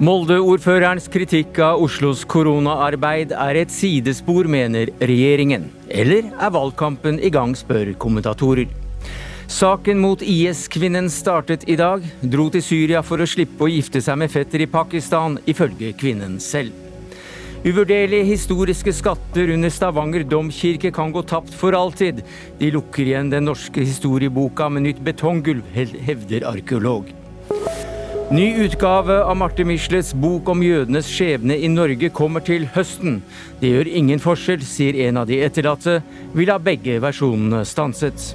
Molde-ordførerens kritikk av Oslos koronaarbeid er et sidespor, mener regjeringen. Eller er valgkampen i gang, spør kommentatorer. Saken mot IS-kvinnen startet i dag. Dro til Syria for å slippe å gifte seg med fetter i Pakistan, ifølge kvinnen selv. Uvurderlige historiske skatter under Stavanger domkirke kan gå tapt for alltid. De lukker igjen den norske historieboka med nytt betonggulv, hevder arkeolog. Ny utgave av Marte Michelets bok om jødenes skjebne i Norge kommer til høsten. Det gjør ingen forskjell, sier en av de etterlatte. Vil ha begge versjonene stanset.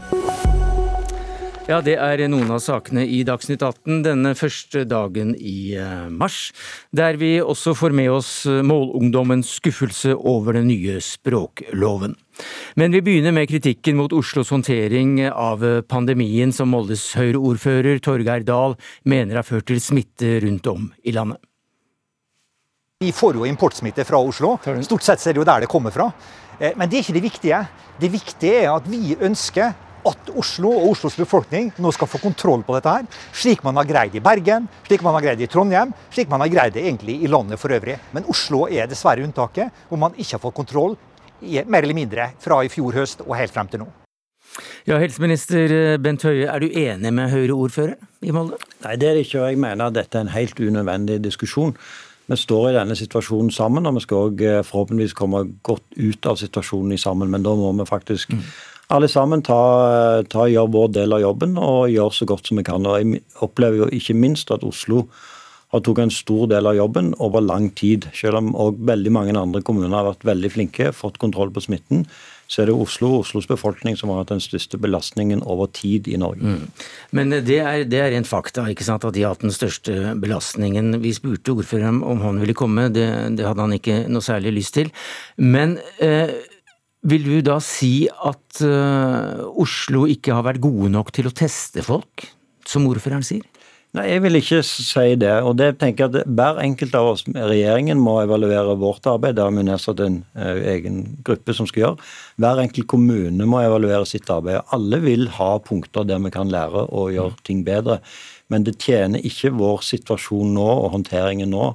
Ja, det er noen av sakene i Dagsnytt 18 denne første dagen i eh, mars, der vi også får med oss målungdommens skuffelse over den nye språkloven. Men vi begynner med kritikken mot Oslos håndtering av pandemien, som Moldes Høyre-ordfører Torgeir Dahl mener har ført til smitte rundt om i landet. Vi får jo importsmitte fra Oslo. Stort sett er det jo der det kommer fra. Eh, men det er ikke det viktige. Det viktige er at vi ønsker at Oslo og Oslos befolkning nå skal få kontroll på dette her, slik man har greid i Bergen, slik man har greid i Trondheim, slik man har greid det egentlig i landet for øvrig. Men Oslo er dessverre unntaket, hvor man ikke har fått kontroll mer eller mindre fra i fjor høst og helt frem til nå. Ja, Helseminister eh, Bent Høie, er du enig med Høyre-ordfører i Molde? Nei, det er det ikke. og Jeg mener at dette er en helt unødvendig diskusjon. Vi står i denne situasjonen sammen, og vi skal også eh, forhåpentligvis komme godt ut av situasjonen sammen. Men da må vi faktisk mm. Alle sammen ta, ta, gjør vår del av jobben og gjør så godt som vi kan. Og Jeg opplever jo ikke minst at Oslo har tok en stor del av jobben over lang tid. Selv om òg veldig mange andre kommuner har vært veldig flinke, fått kontroll på smitten, så er det Oslo og Oslos befolkning som har hatt den største belastningen over tid i Norge. Mm. Men det er, det er rent fakta, ikke sant, at de har hatt den største belastningen. Vi spurte ordføreren om han ville komme, det, det hadde han ikke noe særlig lyst til. Men eh, vil du da si at uh, Oslo ikke har vært gode nok til å teste folk, som ordføreren sier? Nei, Jeg vil ikke si det. og det tenker jeg at Hver enkelt av oss, regjeringen, må evaluere vårt arbeid. Det har vi nedsatt en uh, egen gruppe som skal gjøre. Hver enkelt kommune må evaluere sitt arbeid. Alle vil ha punkter der vi kan lære å gjøre ting bedre. Men det tjener ikke vår situasjon nå og håndteringen nå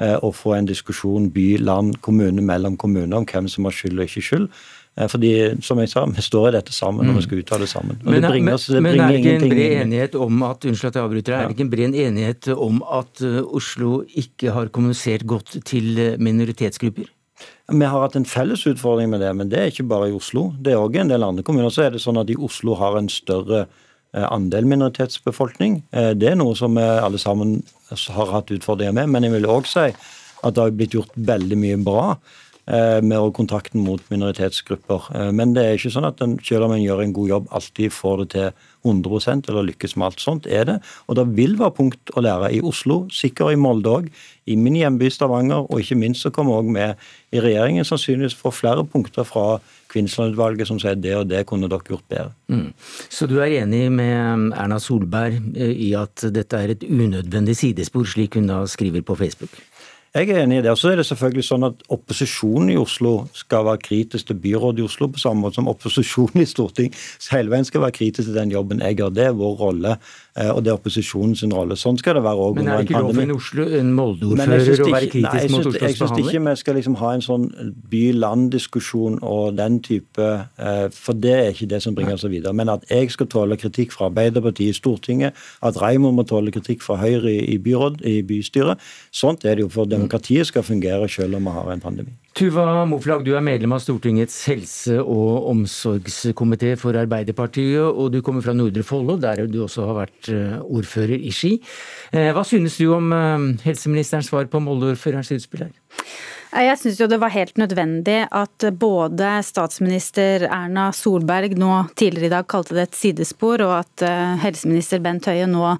uh, å få en diskusjon by, land, kommune mellom kommuner om hvem som har skyld og ikke skyld. Eh, fordi, som jeg sa, vi står i dette sammen og vi skal uttale sammen. Men, det bringer, oss, det men er det ikke en bred enighet om at unnskyld at jeg avbryter, er det ikke en bred enighet om at eh, Oslo ikke har kommunisert godt til eh, minoritetsgrupper? Vi har hatt en felles utfordring med det, men det er ikke bare i Oslo. Det er òg en del andre kommuner. Så er det sånn at i Oslo har en større andel minoritetsbefolkning. Det er noe som vi alle sammen har hatt utfordringer med. Men jeg vil òg si at det har blitt gjort veldig mye bra. Eh, med kontakten mot minoritetsgrupper. Eh, men det er ikke sånn at en, selv om en gjør en god jobb, alltid får det til 100% eller lykkes med alt. Sånt er det. Og det vil være punkt å lære i Oslo, sikkert i Molde òg, i min hjemby Stavanger, og ikke minst så kommer òg med i regjeringen sannsynligvis få flere punkter fra Kvinnsland-utvalget som sier det og det kunne dere gjort bedre. Mm. Så du er enig med Erna Solberg eh, i at dette er et unødvendig sidespor, slik hun da skriver på Facebook? Jeg er enig i det. Og så er det selvfølgelig sånn at Opposisjonen i Oslo skal være kritisk til byrådet i Oslo, på samme måte som opposisjonen i Stortinget hele veien skal være kritisk til den jobben jeg gjør. Det er vår rolle. Eh, og det er opposisjonens rolle. Sånn skal det være òg Men er det ikke lov for en, Oslo, en Molde-ordfører å være kritisk nei, mot Oslos behandling? Jeg syns ikke vi skal liksom ha en sånn by-land-diskusjon og den type eh, For det er ikke det som bringer oss videre. Men at jeg skal tåle kritikk fra Arbeiderpartiet i Stortinget, at Raymond må tåle kritikk fra Høyre i, byråd, i bystyret, sånt er det jo for demokratiet skal fungere selv om vi har en pandemi. Tuva Moflag, du er medlem av Stortingets helse- og omsorgskomité for Arbeiderpartiet, og du kommer fra Nordre Follo, der du også har vært eh, ordfører i Ski. Eh, hva synes du om eh, helseministerens svar på Molde-ordførerens utspill her? Jeg syns jo det var helt nødvendig at både statsminister Erna Solberg nå tidligere i dag kalte det et sidespor, og at helseminister Bent Høie nå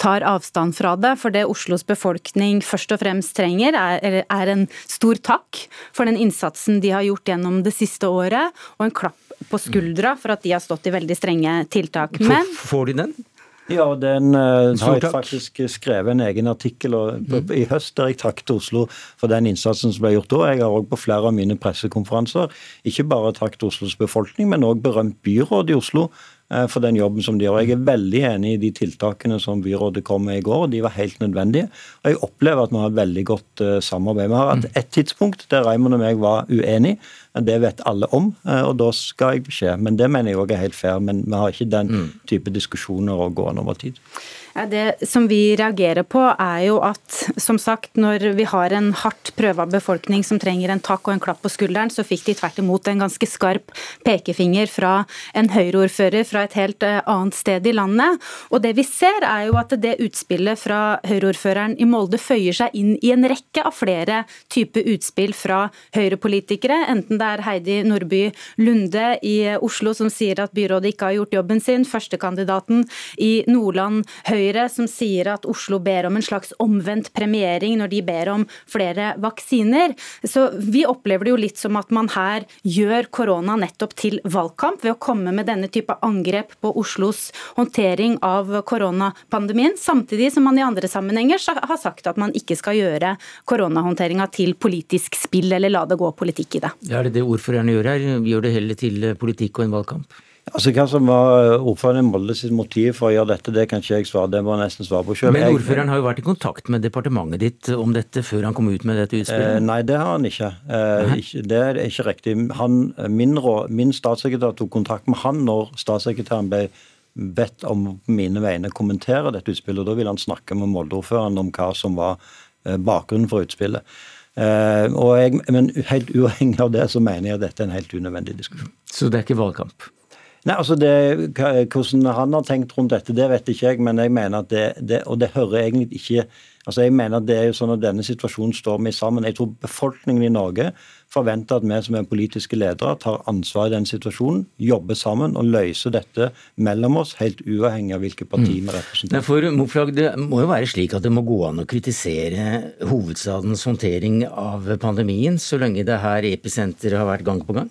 tar avstand fra det. For det Oslos befolkning først og fremst trenger, er, er, en stor takk for den innsatsen de har gjort gjennom det siste året, og en klapp på skuldra for at de har stått i veldig strenge tiltak. Men, får de den? Ja, den uh, har jeg faktisk skrevet en egen artikkel og, mm. i høst der jeg takket Oslo for den innsatsen som ble gjort da. Jeg har òg på flere av mine pressekonferanser ikke bare takket Oslos befolkning, men òg berømt byrådet i Oslo for den jobben som de gjør. Jeg er veldig enig i de tiltakene som byrådet kom med i går. De var helt nødvendige. Og jeg opplever at vi har et veldig godt eh, samarbeid. Vi har hatt et tidspunkt der Raymond og meg var uenige. Det vet alle om, eh, og da skal jeg beskjed. Men det mener jeg òg er helt fair. Men vi har ikke den mm. type diskusjoner å gå an over tid. Det som vi reagerer på, er jo at som sagt, når vi har en hardt prøva befolkning som trenger en takk og en klapp på skulderen, så fikk de tvert imot en ganske skarp pekefinger fra en Høyre-ordfører fra et helt eh, annet sted i landet. Og det vi ser, er jo at det utspillet fra Høyre-ordføreren i Molde føyer seg inn i en rekke av flere typer utspill fra Høyre-politikere, enten det er Heidi Nordby Lunde i Oslo som sier at byrådet ikke har gjort jobben sin, førstekandidaten i Nordland Høyre som sier at Oslo ber om en slags omvendt premiering når de ber om flere vaksiner. Så vi opplever det jo litt som at man her gjør korona nettopp til valgkamp ved å komme med denne type angrep på Oslos håndtering av koronapandemien, samtidig som man i andre sammenhenger har sagt at man ikke skal gjøre koronahåndteringa til politisk spill, eller la det gå politikk i det. Ja, det det ordførerne gjør her? Gjør det heller til politikk og en valgkamp? Altså Hva som var ordføreren i Molde sitt motiv for å gjøre dette, det kan ikke jeg svare det må jeg nesten svare på selv. Men ordføreren har jo vært i kontakt med departementet ditt om dette før han kom ut med dette utspillet? Eh, nei, det har han ikke. Eh, ikke. Det er ikke riktig. Han, min, min, statssekretær tok kontakt med han når statssekretæren ble bedt om mine vegne kommentere dette utspillet. og Da ville han snakke med Molde-ordføreren om hva som var eh, bakgrunnen for utspillet. Eh, jeg, men helt uavhengig av det, så mener jeg at dette er en helt unødvendig diskusjon. Så det er ikke valgkamp? Nei, altså det, Hvordan han har tenkt rundt dette, det vet ikke jeg. Men jeg mener at det, det, Og det hører egentlig ikke altså jeg mener at det er jo sånn at Denne situasjonen står vi sammen. Jeg tror befolkningen i Norge forventer at vi som er politiske ledere tar ansvar i den situasjonen, jobber sammen og løser dette mellom oss, helt uavhengig av hvilke parti vi representerer. For Moflag, Det må jo være slik at det må gå an å kritisere hovedstadens håndtering av pandemien, så lenge det her episenteret har vært gang på gang?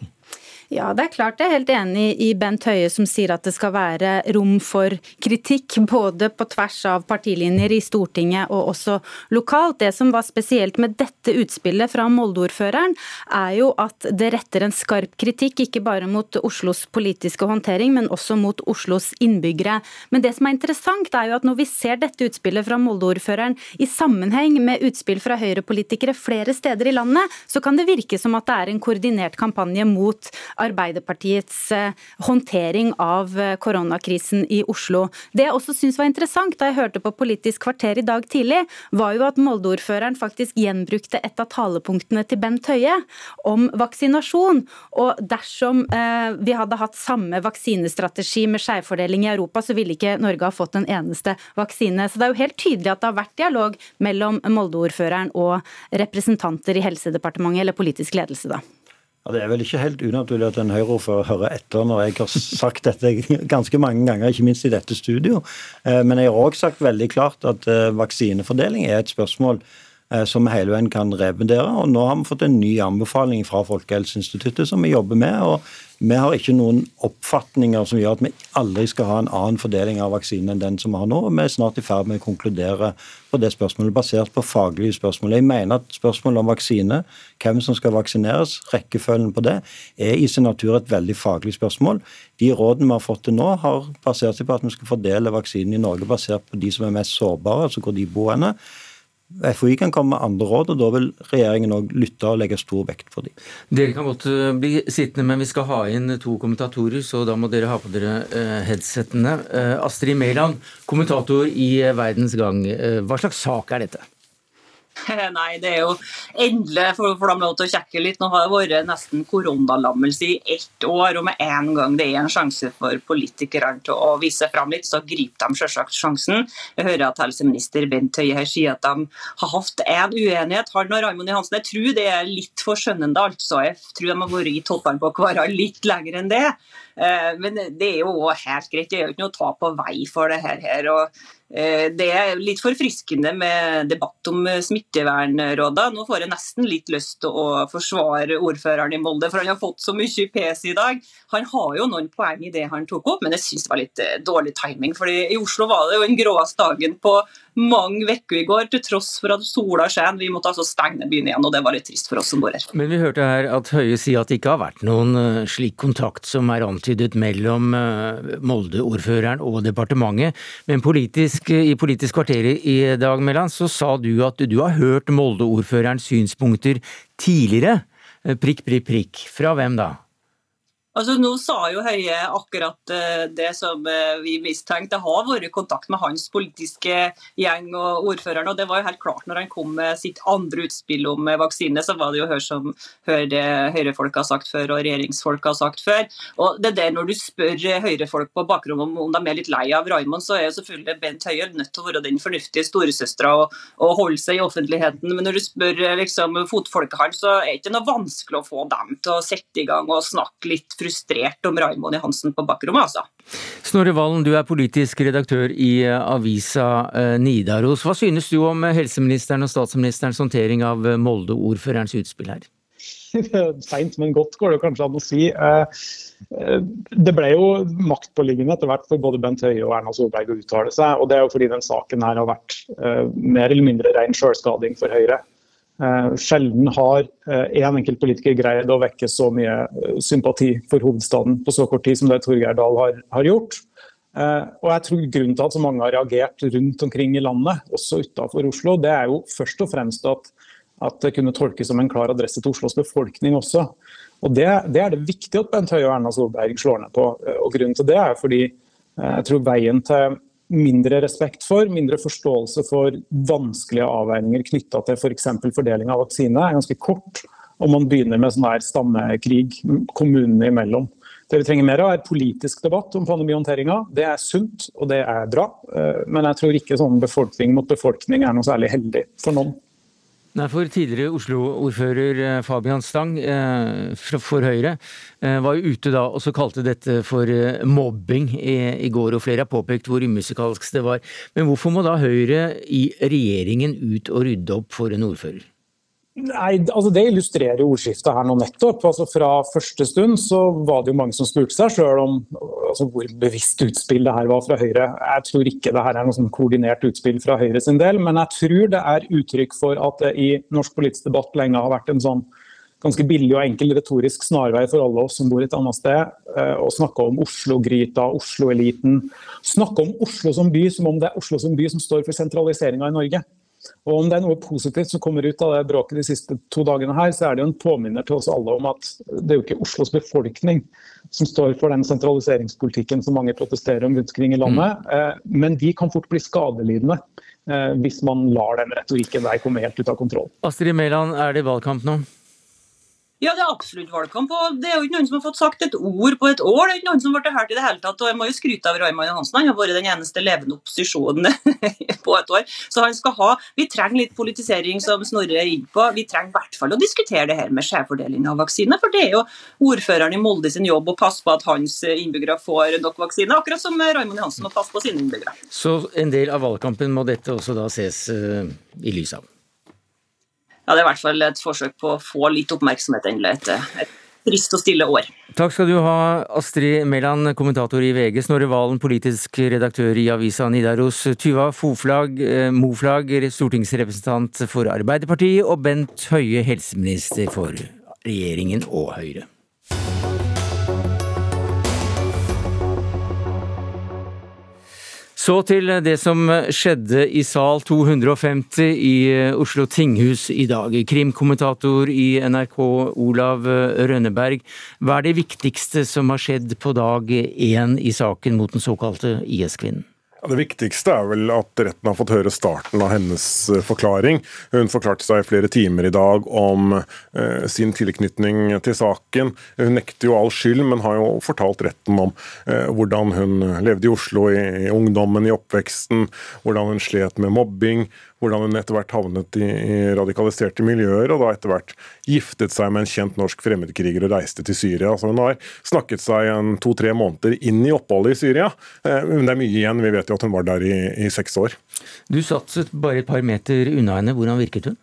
Ja, det er klart jeg er helt enig i Bent Høie som sier at det skal være rom for kritikk, både på tvers av partilinjer i Stortinget og også lokalt. Det som var spesielt med dette utspillet fra Molde-ordføreren, er jo at det retter en skarp kritikk, ikke bare mot Oslos politiske håndtering, men også mot Oslos innbyggere. Men det som er interessant, er jo at når vi ser dette utspillet fra Molde-ordføreren i sammenheng med utspill fra Høyre-politikere flere steder i landet, så kan det virke som at det er en koordinert kampanje mot Arbeiderpartiets eh, håndtering av eh, koronakrisen i Oslo. Det jeg også syns var interessant da jeg hørte på Politisk kvarter i dag tidlig, var jo at Molde-ordføreren faktisk gjenbrukte et av talepunktene til Bent Høie om vaksinasjon. Og dersom eh, vi hadde hatt samme vaksinestrategi med skjevfordeling i Europa, så ville ikke Norge ha fått en eneste vaksine. Så det er jo helt tydelig at det har vært dialog mellom Molde-ordføreren og representanter i Helsedepartementet eller politisk ledelse, da. Ja, Det er vel ikke helt unaturlig at en Høyre-ordfører hører etter når jeg har sagt dette ganske mange ganger, ikke minst i dette studio. Eh, men jeg har òg sagt veldig klart at eh, vaksinefordeling er et spørsmål som vi hele veien kan revurdere. Og nå har vi fått en ny anbefaling fra Folkehelseinstituttet som vi jobber med. og vi har ikke noen oppfatninger som gjør at vi aldri skal ha en annen fordeling av vaksinen enn den som vi har nå. Vi er snart i ferd med å konkludere på det spørsmålet basert på faglige spørsmål. Jeg mener at spørsmålet om vaksine, hvem som skal vaksineres, rekkefølgen på det, er i sin natur et veldig faglig spørsmål. De rådene vi har fått til nå, har basert seg på at vi skal fordele vaksinen i Norge basert på de som er mest sårbare, altså hvor de bor henne. FHI kan komme med andre råd, og da vil regjeringen òg lytte og legge stor vekt på dem. Dere kan godt eh, bli sittende, men vi skal ha inn to kommentatorer, så da må dere ha på dere eh, headsettene. Eh, Astrid Mæland, kommentator i Verdens Gang. Hva slags sak er dette? Nei, det er jo endelig for, dem lov til å kjekke litt. Nå har det vært nesten koronalammelse i ett år, og med en gang det er en sjanse for politikerne til å vise fram litt, så griper de selvsagt sjansen. Jeg hører at helseminister Bent Høie her sier at de har hatt en uenighet, han og Raymond Johansen. Jeg tror det er litt for skjønnende, altså. Jeg tror de har vært i toppene på hverandre litt lenger enn det. Eh, men det er jo helt greit. Det er jo ikke noe å ta på vei for det her. og det er litt forfriskende med debatt om smittevernrådene. Nå får jeg nesten litt lyst til å forsvare ordføreren i Molde, for han har fått så mye pes i dag. Han har jo noen poeng i det han tok opp, men jeg syns det var litt eh, dårlig timing. fordi I Oslo var det jo den gråeste dagen på mange uker i går, til tross for at sola skjer, Vi måtte altså stenge byen igjen, og det var litt trist for oss som bor her. Men vi hørte her at Høie sier at det ikke har vært noen eh, slik kontakt som er antydet mellom eh, Molde-ordføreren og departementet. Men politisk, i Politisk kvarter i dag, Mæland, så sa du at du har hørt Molde-ordførerens synspunkter tidligere. Eh, prikk, prikk, prikk. Fra hvem da? Altså, nå sa jo Høie akkurat uh, det som uh, vi mistenkte. Det har vært kontakt med hans politiske gjeng og ordføreren. og Det var jo helt klart når han kom med sitt andre utspill om uh, vaksine, så var det jo hør som hør det Høyre-folk har sagt før og regjeringsfolk har sagt før. Og det der Når du spør Høyre-folk på bakrommet om, om de er litt lei av Raymond, så er jo selvfølgelig Bent Høie nødt til å være den fornuftige storesøstera og, og, holde seg i offentligheten. Men når du spør liksom, fotfolket hans, så er det ikke noe vanskelig å få dem til å sette i gang og snakke litt frustrert om Raimond Johansen på bakrommet, altså. Snorre Valen, du er politisk redaktør i eh, avisa eh, Nidaros. Hva synes du om eh, helseministeren og statsministerens håndtering av Molde-ordførerens utspill her? Seint, men godt går det kanskje an å si. Det ble jo maktpåliggende etter hvert for både Bent Høie og Erna Solberg å uttale seg. og Det er jo fordi den saken her har vært mer eller mindre ren selvskading for Høyre. Eh, sjelden har én eh, enkelt politiker greid å vekke så mye eh, sympati for hovedstaden på så kort tid som det Torgeir Dahl har, har gjort. Og jeg tror Grunnen til at så mange har reagert rundt omkring i landet, også utenfor Oslo, det er jo først og fremst at, at, det kunne tolkes som en klar adresse til Oslos befolkning også. Og Det, det er det viktig at Bent Høie og Erna Solberg slår ned på. Og Grunnen til det er fordi jeg tror veien til mindre respekt for, mindre forståelse for vanskelige avveininger knytta til f.eks. For fordeling av vaksine, er ganske kort. Og man begynner med sånn her stammekrig kommunene imellom. Det vi trenger mer av, er politisk debatt om pandemihåndteringa. Det er sunt og det er bra, eh, men jeg tror ikke sånn befolkning mot befolkning er noe særlig heldig for noen. Nei, for Tidligere Oslo-ordfører eh, Fabian Stang eh, for Høyre eh, var jo ute da og så kalte dette for mobbing i går, og flere har påpekt hvor umusikalsk det var. Men hvorfor må da Høyre i regjeringen ut og rydde opp for en ordfører? Nei, altså Det illustrerer ordskiftet her nå nettopp. Altså Fra første stund så var det jo mange som spurte seg sjøl om altså hvor bevisst utspill det her var fra Høyre. Jeg tror ikke det her er noe sånn koordinert utspill fra Høyre sin del, men jeg tror det er uttrykk for at det i norsk politisk debatt lenge har vært en sånn ganske billig og enkel retorisk snarvei for alle oss som bor et annet sted, eh, å snakke om Oslo-gryta, Oslo-eliten. Snakke om Oslo som by som om det er Oslo som by som står for sentraliseringa i Norge. Og Om det er noe positivt som kommer ut av det bråket de siste to dagene, her, så er det jo en påminner til oss alle om at det er jo ikke Oslos befolkning som står for den sentraliseringspolitikken som mange protesterer om rundt omkring i landet. Mm. Eh, men de kan fort bli skadelidende eh, hvis man lar den retorikken der komme helt ut av kontroll. Astrid Mæland, er det valgkamp nå? Ja, det er absolutt valgkamp. og Det er jo ikke noen som har fått sagt et ord på et år. Det er ikke noen som har vært hørt i det hele tatt. og Jeg må jo skryte av Raymond Johansen. Han har vært den eneste levende opposisjonen på et år. Så han skal ha Vi trenger litt politisering, som Snorre er inne på. Vi trenger i hvert fall å diskutere det her med skjevfordeling av vaksiner. For det er jo ordføreren i Molde sin jobb å passe på at hans innbyggere får nok vaksiner. Akkurat som Raymond Johansen må passe på sine innbyggere. Så en del av valgkampen må dette også da ses uh, i lys av? Ja, det er i hvert fall et forsøk på å få litt oppmerksomhet endelig etter et trist og stille år. Takk skal du ha, Astrid Mæland, kommentator i VG, Snorre Valen, politisk redaktør i avisa Nidaros, Tuva Foflag, eh, Moflag, stortingsrepresentant for Arbeiderpartiet, og Bent Høie, helseminister for regjeringen og Høyre. Så til det som skjedde i sal 250 i Oslo tinghus i dag. Krimkommentator i NRK Olav Rønneberg, hva er det viktigste som har skjedd på dag én i saken mot den såkalte IS-kvinnen? Det viktigste er vel at retten har fått høre starten av hennes eh, forklaring. Hun forklarte seg i flere timer i dag om eh, sin tilknytning til saken. Hun nekter jo all skyld, men har jo fortalt retten om eh, hvordan hun levde i Oslo i, i ungdommen, i oppveksten, hvordan hun slet med mobbing, hvordan hun etter hvert havnet i, i radikaliserte miljøer, og da etter hvert giftet seg med en kjent norsk fremmedkriger og reiste til Syria. Så hun har snakket seg to-tre måneder inn i oppholdet i Syria, eh, men det er mye igjen. Vi vet jo at hun var der i, i seks år. Du satset bare et par meter unna henne. Hvordan virket hun?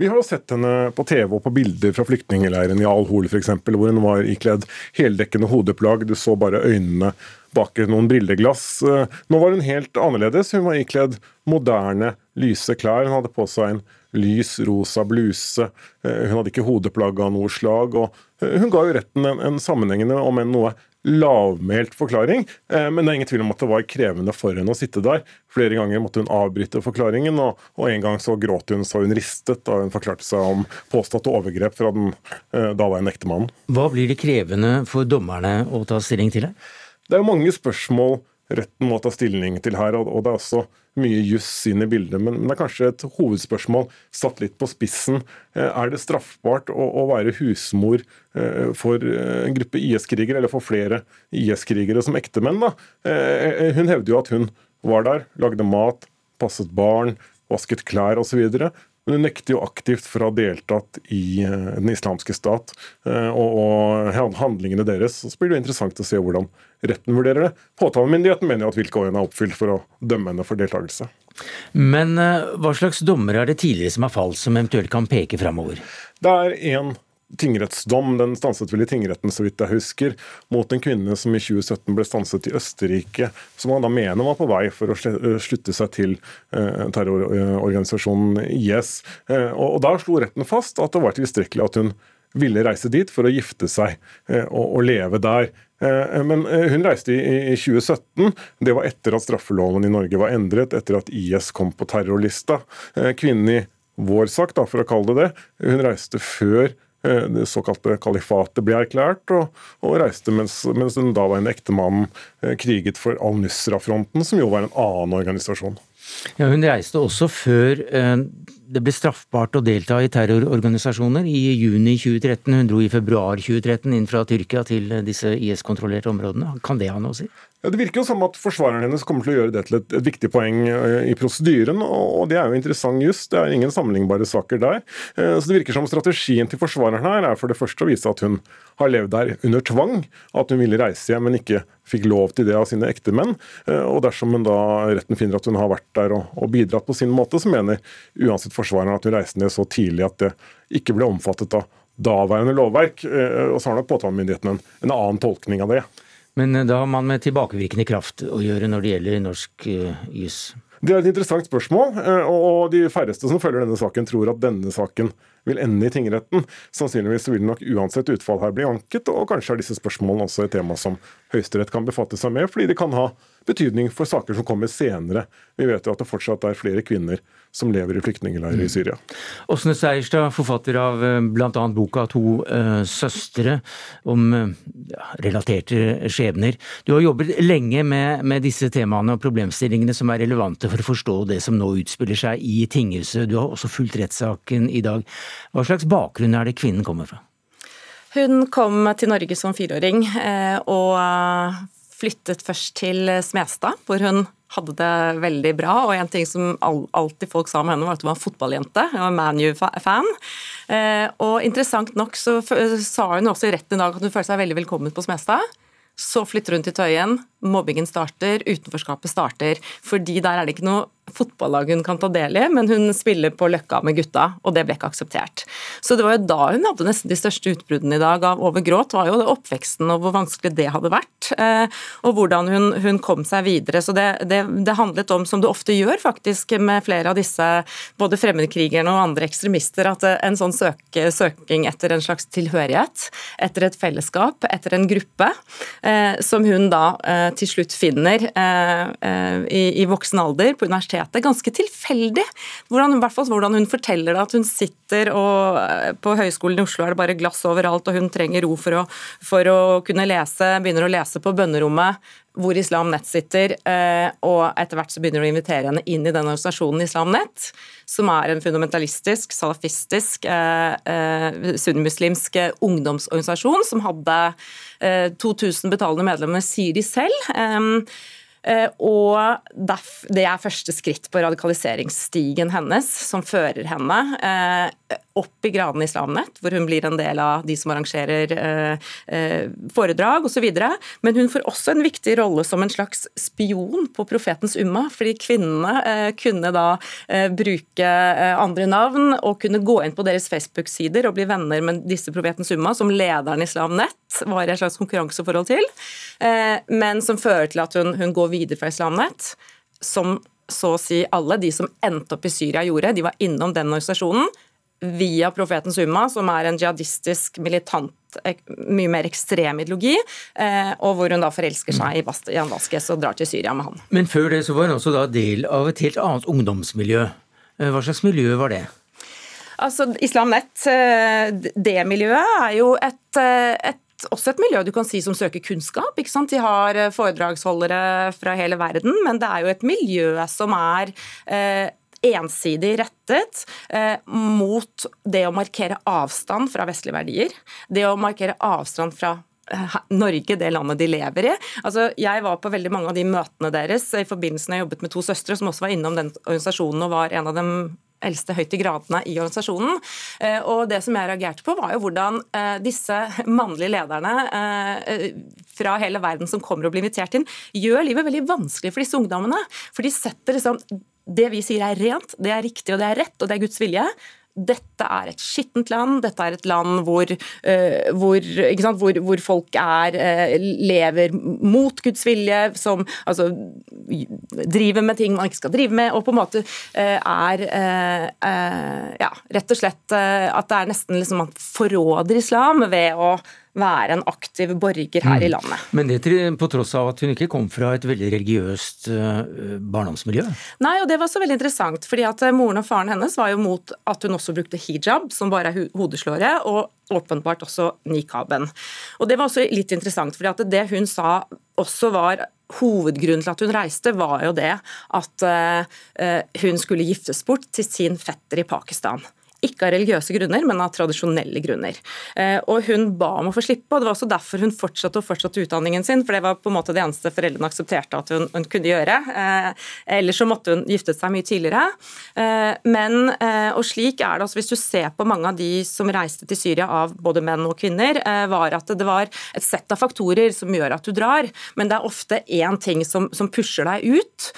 Vi har sett henne på TV og på bilder fra flyktningleiren i Al-Hol f.eks., hvor hun var ikledd heldekkende hodeplagg. Du så bare øynene bak noen brilleglass. Nå var hun helt annerledes. Hun var ikledd moderne, lyse klær. Hun hadde på seg en lys rosa bluse. Hun hadde ikke hodeplagg av noe slag. og Hun ga jo retten en, en sammenhengende, om enn noe lavmælt forklaring, eh, men det er ingen tvil om at det var krevende for henne å sitte der. Flere ganger måtte hun avbryte forklaringen, og, en gang så gråt hun så hun ristet da hun forklarte seg om påståtte overgrep fra den eh, daværende ektemannen. Hva blir det krevende for dommerne å ta stilling til her? Det er jo mange spørsmål retten må ta stilling til her, og det er også mye juss inn i bildet. Men, det er kanskje et hovedspørsmål satt litt på spissen. Eh, er det straffbart å, å være husmor eh, for eh, en gruppe IS-krigere, eller for flere IS-krigere som ektemenn? Da? Hun hevder jo at hun var der, lagde mat, passet barn, vasket klær osv. Men hun nekter jo aktivt for å ha deltatt i Den islamske stat og, og handlingene deres. Så blir det interessant å se hvordan retten vurderer det. Påtalemyndigheten mener jo at vilkårene er oppfylt for å dømme henne for deltakelse. Men eh, hva slags dommer er det tidligere som har falt, som eventuelt kan peke framover? Det er én tingrettsdom, den stanset vel i tingretten så vidt jeg husker, mot en kvinne som i 2017 ble stanset i Østerrike, som han da mener var på vei for å slutte seg til eh, terrororganisasjonen IS. Eh, og Da slo retten fast at det var tilstrekkelig at hun ville reise dit for å gifte seg og leve der. Eh, men eh, hun reiste i 2017. Det var etter at straffeloven i Norge var endret, etter at IS kom på terrorlista. Eh, kvinnen i vår sak, da, for å kalle det det, hun reiste før det såkalte kalifatet ble erklært, og, og reiste mens, mens den daværende ektemannen kriget for Al-Nusra-fronten, som jo var en annen organisasjon. Ja, Hun reiste også før eh, det ble straffbart å delta i terrororganisasjoner i juni 2013. Hun dro i februar 2013 inn fra Tyrkia til disse IS-kontrollerte områdene. Kan det ha noe å si? Ja, Det virker jo som at forsvareren hennes kommer til å gjøre det til et, et viktig poeng uh, i prosedyren, og, det er jo interessant just. Det er ingen sammenlignbare saker der. Uh, så Det virker som strategien til forsvareren her er for det første å vise at hun har levd der under tvang, at hun ville reise hjem, men ikke fikk lov til det av sine ektemenn. Uh, og dersom hun da retten finner at hun har vært der og, og bidratt på sin måte, så mener uansett forsvareren at hun reiste ned så tidlig at det ikke ble omfattet av daværende lovverk. Og så har nok påtalemyndigheten en, en annen tolkning av det. Men eh, da har man med tilbakevirkende kraft å gjøre når det gjelder norsk uh, juss? Det er et interessant spørsmål, eh, og de færreste som følger denne saken, tror at denne saken vil ende i tingretten. Sannsynligvis vil nok uansett utfall her bli anket, og kanskje er disse spørsmålene også et tema som Høyesterett kan befatte seg med, fordi det kan ha betydning for saker som kommer senere. Vi vet jo at det fortsatt er flere kvinner som lever i flyktningleirer i mm. Syria. Åsne Seierstad, forfatter av eh, bl.a. boka 'To uh, søstre', om uh, relaterte skjebner. Du har jobbet lenge med, med, disse temaene og problemstillingene som er relevante for å forstå det som nå utspiller seg i tinghuset. Du har også fulgt rettssaken i dag. Hva slags bakgrunn er det kvinnen kommer fra? Hun kom til Norge som fireåring og flyttet først til Smestad, hvor hun hadde det veldig bra. Og en ting som alltid folk sa om henne, var at hun var en fotballjente. Hun var ManU-fan. Eh, og interessant nok så sa hun også i retten i dag at hun følte seg veldig velkommen på Smestad. Så flytter hun til Tøyen, mobbingen starter, utenforskapet starter. Fordi der er det ikke noe fotballag hun kan ta del i, men hun spiller på Løkka med gutta, og det ble ikke akseptert. Så det var jo da hun hadde nesten de største utbruddene i dag av over gråt, var jo det oppveksten og hvor vanskelig det hadde vært, eh, og hvordan hun, hun kom seg videre. Så det, det, det, handlet om, som det ofte gjør faktisk med flere av disse både fremmedkrigerne og andre ekstremister, at en sånn søke, søking etter en slags tilhørighet, etter et fellesskap, etter en gruppe, eh, som hun da eh, til slutt finner i, i voksen alder på universitetet universitetet. Ganske tilfeldig. Hvordan, hvert fall hvordan hun forteller det, at hun sitter og eh, på Høgskolen i Oslo er det bare glass overalt, og hun trenger ro for å, for å kunne lese, begynner å lese på bønnerommet hvor Islam Nett sitter, eh, og etter hvert så begynner hun å invitere henne inn i den organisasjonen Islam Nett, som er en fundamentalistisk, salafistisk, eh, sunnimuslimsk ungdomsorganisasjon som hadde 2000 betalende medlemmer, sier de selv. Eh, og det er første skritt på radikaliseringsstigen hennes, som fører henne eh, opp i graden Islamnett, hvor hun blir en del av de som arrangerer eh, foredrag osv. Men hun får også en viktig rolle som en slags spion på profetens umma, fordi kvinnene kunne da bruke andre navn og kunne gå inn på deres Facebook-sider og bli venner med disse profetens umma, som lederen Islamnett var i et slags konkurranseforhold til, men som fører til at hun, hun går videre fra Islamnett, som så å si alle de som endte opp i Syria gjorde. De var innom den organisasjonen via Profetens Umma, som er en jihadistisk, militant, mye mer ekstrem ideologi, eh, og hvor hun da forelsker seg i Jan Vasques og drar til Syria med han. Men før det så var hun også da del av et helt annet ungdomsmiljø. Eh, hva slags miljø var det? Altså, Islam Nett, eh, det miljøet er jo et, et også et miljø du kan si som søker kunnskap. ikke sant? De har eh, foredragsholdere fra hele verden, men det er jo et miljø som er eh, ensidig rettet eh, mot det å markere avstand fra vestlige verdier. Det å markere avstand fra eh, Norge, det landet de lever i. Altså, jeg var på veldig mange av de møtene deres i forbindelse med jeg jobbet med to søstre som også var innom den organisasjonen og var en av dem eldste høyt i gradene i organisasjonen. Eh, og Det som jeg reagerte på, var jo hvordan eh, disse mannlige lederne eh, fra hele verden som kommer og blir invitert inn, gjør livet veldig vanskelig for disse ungdommene. For de setter liksom det vi sier er rent, det er riktig og det er rett og det er Guds vilje dette er et skittent land, dette er et land hvor, uh, hvor, hvor, hvor folk er, uh, lever mot Guds vilje, som altså, driver med ting man ikke skal drive med, og på en måte uh, er ja, rett og slett at det er nesten liksom man forråder islam ved å være en aktiv borger her mm. i landet. Men det på tross av at hun ikke kom fra et veldig religiøst uh, barndomsmiljø? Nei, og det var så veldig interessant, fordi at eh, moren og faren hennes var jo mot at hun også brukte hijab, som bare er hodeslåret, og åpenbart også nikaben. Og det var også litt interessant, fordi at det hun sa også var Hovedgrunnen til at hun reiste, var jo det at uh, hun skulle giftes bort til sin fetter i Pakistan. Ikke av religiøse grunner, men av tradisjonelle grunner. Eh, og Hun ba om å få slippe, og det var også derfor hun fortsatte og fortsatte utdanningen sin. for Det var på en måte det eneste foreldrene aksepterte at hun, hun kunne gjøre. Eh, ellers så måtte hun giftet seg mye tidligere. Eh, men, og slik er det altså, hvis du ser på mange av de som reiste til Syria av både menn og kvinner, var at det var et sett av faktorer som gjør at du drar, men det er ofte én ting som, som pusher deg ut.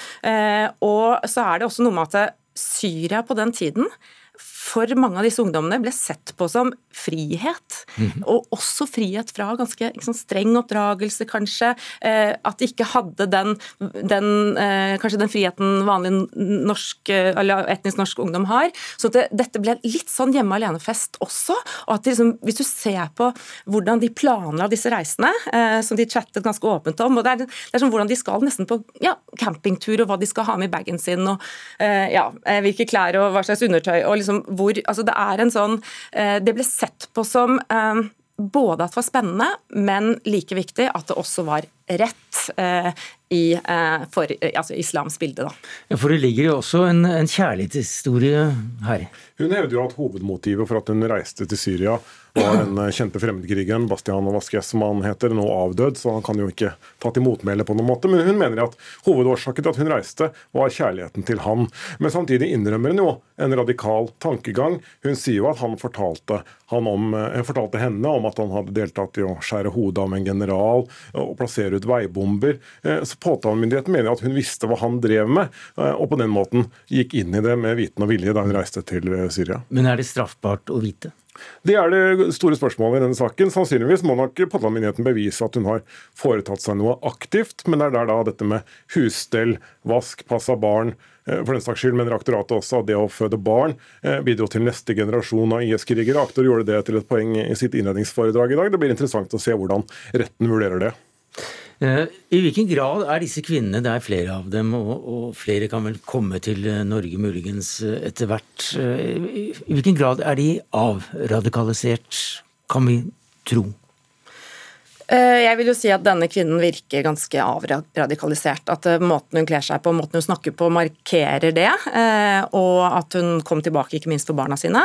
Og så er det også noe med at Syria på den tiden for mange av disse ungdommene ble sett på som frihet. Mm. Og også frihet fra ganske liksom, streng oppdragelse, kanskje. Eh, at de ikke hadde den, den eh, kanskje den friheten vanlig norsk, eller etnisk norsk ungdom har. Så det, dette ble litt sånn hjemme alene-fest også. og at liksom, Hvis du ser på hvordan de planla disse reisene, eh, som de chattet ganske åpent om, og det er, det er sånn hvordan de skal nesten på ja, campingtur, og hva de skal ha med i bagen sin, og eh, ja, eh, hvilke klær og hva slags undertøy. og liksom hvor altså Det er en sånn eh, Det ble sett på som eh, både at det var spennende, men like viktig at det også var rett eh, i for, altså islams bilde. Da. Ja, for det ligger jo også en, en kjærlighetshistorie her. Hun hevder jo at hovedmotivet for at hun reiste til Syria var den eh, kjente fremmedkrigeren Bastian Vasquez, som han heter, nå avdød, så han kan jo ikke ta til motmæle på noen måte. Men hun mener at hovedårsaken til at hun reiste, var kjærligheten til han. Men samtidig innrømmer hun jo en radikal tankegang. Hun sier jo at han fortalte, han om, eh, fortalte henne om at han hadde deltatt i å skjære hodet av en general og plassere ut veibomber. Eh, så Påtalemyndigheten mener at hun visste hva han drev med, og på den måten gikk inn i det med viten og vilje da hun reiste til Syria. Men er det straffbart å vite? Det er det store spørsmålet i denne saken. Sannsynligvis må nok påtalemyndigheten bevise at hun har foretatt seg noe aktivt, men det er der da dette med husstell, vask, pass av barn, eh, for den saks skyld mener aktoratet også at det å føde barn eh, bidro til neste generasjon av IS-krigere. Aktor gjorde det til et poeng i sitt innledningsforedrag i dag. Det blir interessant å se hvordan retten vurderer det. Eh, I hvilken grad er disse kvinnene, det er flere av dem, og, og, flere kan vel komme til eh, Norge muligens eh, etter hvert, i hvilken grad er de avradikalisert, kan vi tro? Jeg vil jo si at denne kvinnen virker ganske avradikalisert. At måten hun kler seg på, måten hun snakker på, markerer det. Og at hun kom tilbake ikke minst for barna sine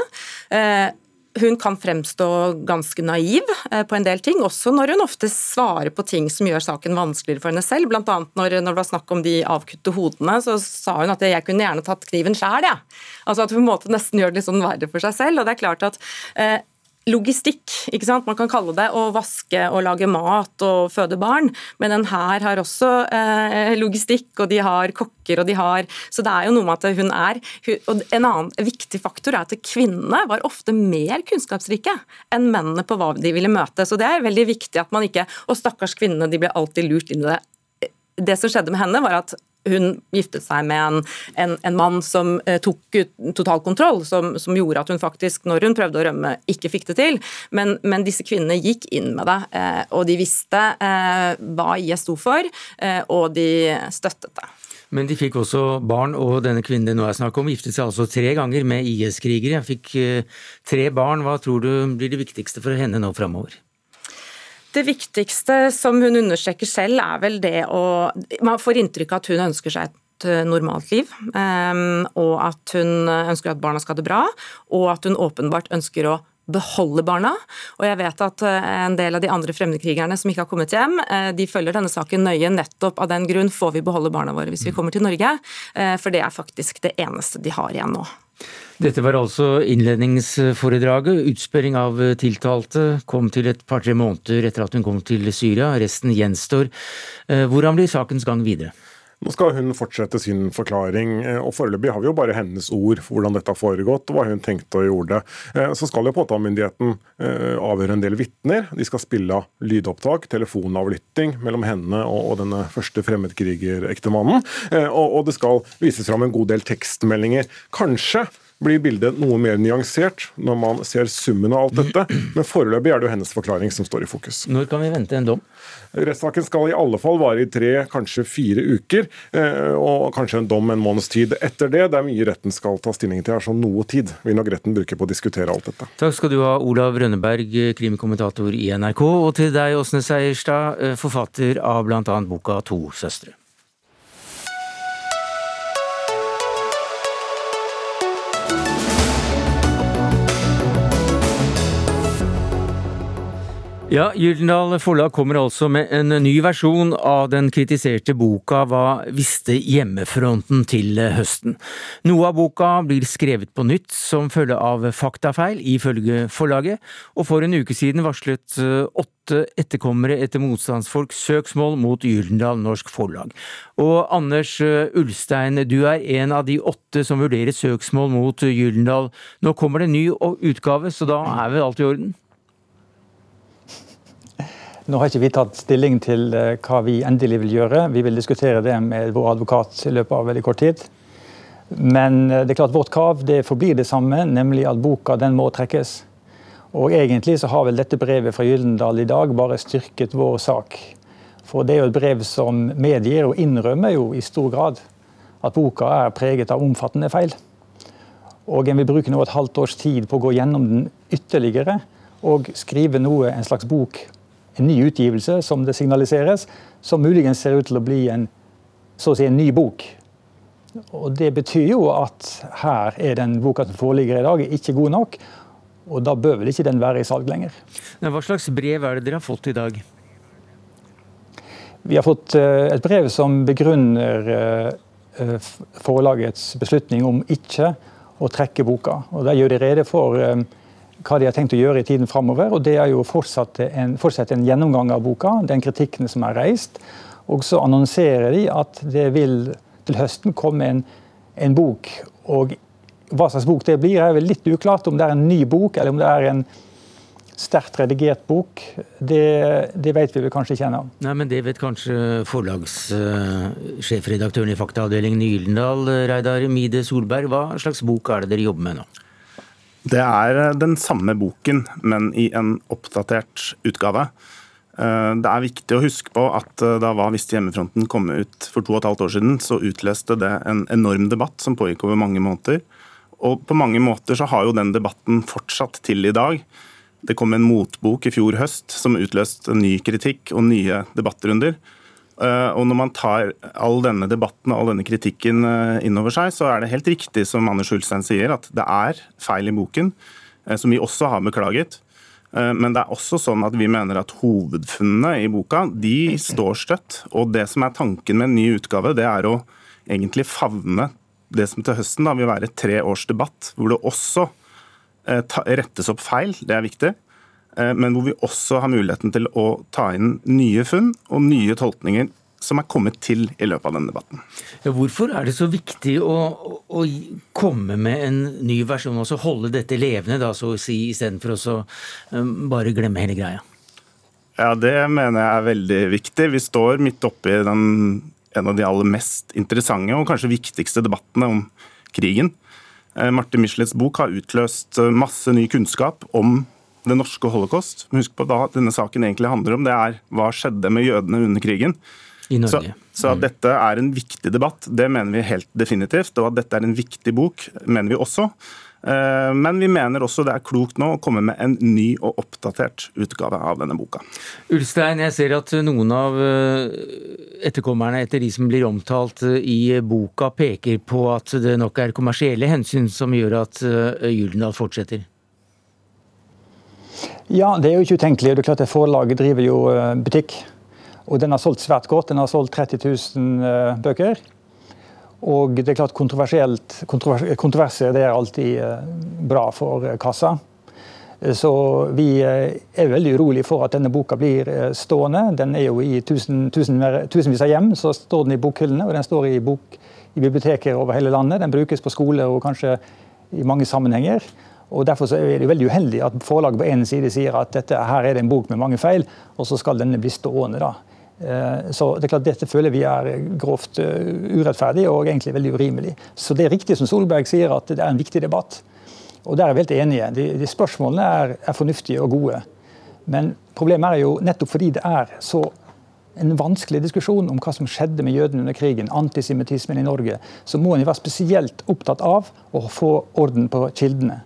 hun kan fremstå ganske naiv eh, på en del ting, også når hun ofte svarer på ting som gjør saken vanskeligere for henne selv. Blant annet når, når det var snakk om de avkutte hodene, så sa hun at jeg kunne gjerne tatt kniven sjæl. Ja. Altså at hun måte nesten gjør det litt sånn verre for seg selv. og det er klart at eh, logistikk. ikke sant? Man kan kalle det å vaske og lage mat og føde barn, men den her har også eh, logistikk, og de har kokker, og de har Så det er jo noe med at hun er og En annen viktig faktor er at kvinnene var ofte mer kunnskapsrike enn mennene på hva de ville møte. Så det er veldig viktig at man ikke Og stakkars kvinnene, de ble alltid lurt inn i det det som skjedde med henne, var at hun giftet seg med en, en, en mann som eh, tok totalkontroll, som, som, gjorde at hun faktisk, når hun prøvde å rømme, ikke fikk det til. Men, men disse kvinnene gikk inn med det, eh, og de visste eh, hva IS sto for, eh, og de støttet det. Men de fikk også barn, og denne kvinnen det nå er snakk om, giftet seg altså tre ganger med IS-krigere. Fikk eh, tre barn. Hva tror du blir det viktigste for henne nå framover? Det viktigste som hun understreker selv, er vel det å Man får inntrykk av at hun ønsker seg et eh, normalt liv, ehm, og at hun ønsker at barna skal ha det bra, og at hun åpenbart ønsker å beholde barna. Og jeg vet at eh, en del av de andre fremmedkrigerne som ikke har kommet hjem, eh, de følger denne saken nøye. Nettopp av den grunn får vi beholde barna våre hvis vi kommer til Norge, for det er faktisk det eneste de har igjen nå. Dette var altså innledningsforedraget. Utspørring av tiltalte kom til et par-tre måneder etter at hun kom til Syria. Resten gjenstår. Eh, hvordan blir sakens gang videre? Nå skal hun fortsette sin forklaring, eh, og foreløpig har vi jo bare hennes ord for hvordan dette har foregått og hva hun tenkte gjøre det. Eh, så skal jo påtalemyndigheten avhøre en del vitner. De skal spille av lydopptak, telefonavlytting mellom henne og denne første fremmedkrigerektemannen. Og det skal vises fram en god del tekstmeldinger. Kanskje blir bildet noe mer nyansert når man ser summen av alt dette. Men foreløpig er det jo hennes forklaring som står i fokus. Når kan vi vente en dom? Rettssaken skal i alle fall vare i tre, kanskje fire uker. Eh, og kanskje en dom en måneds tid etter det. Det er mye retten skal ta stilling til. er så noe tid vil nok retten bruke på å diskutere alt dette. Takk skal du ha, Olav Rønneberg, krimkommentator i NRK. Og til deg, Åsne Seierstad, eh, forfatter av bl.a. boka To søstre. Ja, Gyldendal Forlag kommer altså med en ny versjon av den kritiserte boka Hva visste hjemmefronten til høsten? Noe av boka blir skrevet på nytt som følge av faktafeil, ifølge forlaget, og for en uke siden varslet eh, åtte etterkommere etter motstandsfolk søksmål mot Gyldendal Norsk Forlag. Og Anders eh, Ulstein, du er en av de åtte som vurderer søksmål mot Gyldendal. Nå kommer det en ny utgave, så da er vel alt i orden? Nå har ikke vi tatt stilling til eh, hva vi endelig vil gjøre. Vi vil diskutere det med vår advokat i løpet av veldig kort tid. Men eh, det er klart vårt krav det forblir det samme, nemlig at boka den må trekkes. Og egentlig så har vel dette brevet fra Gyldendal i dag bare styrket vår sak. For det er jo et brev som medgir og innrømmer jo i stor grad at boka er preget av omfattende feil. Og en vil bruke nå et halvt års tid på å gå gjennom den ytterligere og skrive noe, en slags bok en ny utgivelse, som det signaliseres, som muligens ser ut til å bli en, så å si, en ny bok. Og Det betyr jo at her er den boka som foreligger i dag, ikke god nok. Og da bør vel ikke den være i salg lenger. Hva slags brev er det dere har fått i dag? Vi har fått eh, et brev som begrunner eh, eh, forlagets beslutning om ikke å trekke boka. Og Der gjør de rede for hva de har tenkt å gjøre i tiden framover. Og det er jo fortsatt en, en gjennomgang av boka, den kritikken som er reist. Og så annonserer de at det vil til høsten komme en, en bok. Og hva slags bok det blir, er vel litt uklart. Om det er en ny bok, eller om det er en sterkt redigert bok, det, det, vet vi vel kanskje ikke ennå. Nei, men det vet kanskje forlagssjefredaktøren i Faktaavdelingen Gyldendal, Reidar Mide Solberg. Hva slags bok er det dere jobber med nå? Det er eh, den samme boken, men i en oppdatert utgave. Eh, det er viktig å huske på at eh, da Hva visste hjemmefronten kom ut for to og et halvt år siden, så utløste det en enorm debatt som pågikk over mange måneder. Og på mange måter så har jo den debatten fortsatt til i dag. Det kom en motbok i fjor høst som utløste ny kritikk og nye debattrunder. Eh, og når man tar all denne debatten og all denne kritikken inn innover seg, så er det helt riktig som Anders Hulstein sier, at det er feil i boken. som vi også har beklaget. Men det er også sånn at vi mener at hovedfunnene i boka de står støtt. Og det som er tanken med en ny utgave, det er å egentlig favne det som til høsten da vil være tre års debatt, hvor det også rettes opp feil, det er viktig. Men hvor vi også har muligheten til å ta inn nye funn og nye tolkninger som er kommet til i løpet av denne debatten. Hvorfor er det så viktig å, å komme med en ny versjon, og så holde dette levende, da, så å si, istedenfor å um, bare glemme hele greia? Ja, Det mener jeg er veldig viktig. Vi står midt oppe i den, en av de aller mest interessante og kanskje viktigste debattene om krigen. Eh, Marte Michelets bok har utløst eh, masse ny kunnskap om det norske holocaust. Husk på hva denne saken egentlig handler om. Det er hva skjedde med jødene under krigen. I Norge. Så, så, at dette er en viktig debatt, det mener vi helt definitivt. Og at dette er en viktig bok, mener vi også. Eh, men vi mener også det er klokt nå å komme med en ny og oppdatert utgave av denne boka. Ulstein, jeg ser at noen av eh, etterkommerne etter de som blir omtalt eh, i boka, peker på at det nok er kommersielle hensyn som gjør at Gyldendal fortsetter. Ja, det er jo ikke utenkelig. Det er klart at Forlaget driver jo butikk. Og den har solgt svært godt. Den har solgt 30 000 eh, bøker. Og det er klart kontroversielt, kontroverser det er alltid eh, bra for eh, kassa. Så vi er veldig urolige for at denne boka blir stående. Den er jo i tusen, tusen, tusenvis av hjem, så står den i bokhyllene. Og den står i, bok, i biblioteker over hele landet. Den brukes på skole og kanskje i mange sammenhenger. Og Derfor er det veldig uheldig at forlaget på en side sier at dette, her er det en bok med mange feil, og så skal denne bli stående. da. Eh, så det er klart Dette føler vi er grovt eh, urettferdig og egentlig veldig urimelig. Så det er riktig som Solberg sier, at det er en viktig debatt. Og der er vi helt enige. De, de spørsmålene er, er, fornuftige og gode. Men problemet er jo nettopp fordi det er så en vanskelig diskusjon om hva som skjedde med jødene under krigen, antisemittismen i Norge, så må en være spesielt opptatt av å få orden på kildene.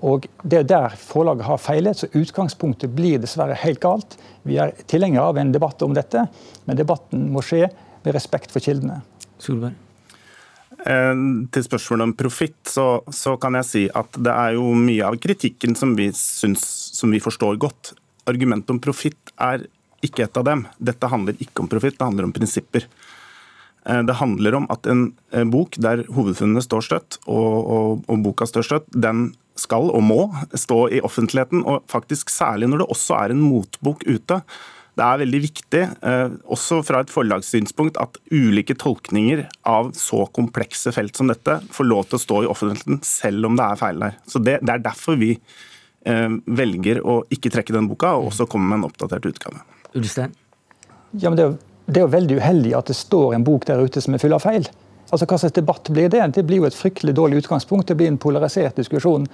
Og Det er der forlaget har feilet, så utgangspunktet blir dessverre helt galt. Vi er tilhengere av en debatt om dette, men debatten må skje med respekt for kildene. Solberg. Eh, til spørsmålet om profitt, så, så, kan jeg si at det er jo mye av kritikken som vi, syns, som vi forstår godt. Argumentet om profitt er ikke et av dem. Dette handler ikke om profitt, det handler om prinsipper. Eh, det handler om at en eh, bok der hovedfunnene står støtt, og, og, og boka står støtt, den skal og må stå i offentligheten, og faktisk særlig når det også er en motbok ute. Det er veldig viktig, eh, også fra et forlagssynspunkt, at ulike tolkninger av så komplekse felt som dette får lov til å stå i offentligheten, selv om det er feil der. Så Det, det er derfor vi eh, velger å ikke trekke den boka, og også komme med en oppdatert utgave. Ulstein? Ja, men det er, det er jo veldig uheldig at det står en bok der ute som er full av feil. Altså, Hva slags debatt blir det? Det blir jo et fryktelig dårlig utgangspunkt. Det blir en polarisert diskusjon.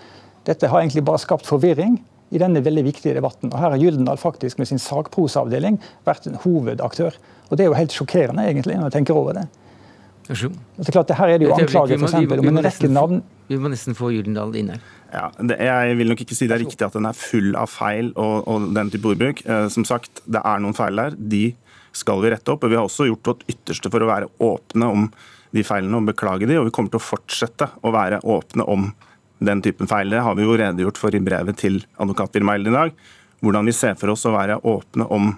Dette har egentlig bare skapt forvirring i denne veldig viktige debatten. Og Her har Gyldendal faktisk med sin sakprosaavdeling vært en hovedaktør. Og Det er jo helt sjokkerende, egentlig, når jeg tenker over det. Det er klart, Her er det jo anklager for eksempel, om en rekke navn. Vi må nesten få Gyldendal inn her. Ja, det, jeg vil nok ikke si det er riktig at den er full av feil og, og den type ordbruk. Eh, som sagt, det er noen feil der. De skal vi rette opp. og Vi har også gjort vårt ytterste for å være åpne om de feilene og beklage de, og vi kommer til å fortsette å være åpne om den typen feil. Det har vi jo redegjort for i brevet til advokatfirmaet i dag. Hvordan vi ser for oss å være åpne om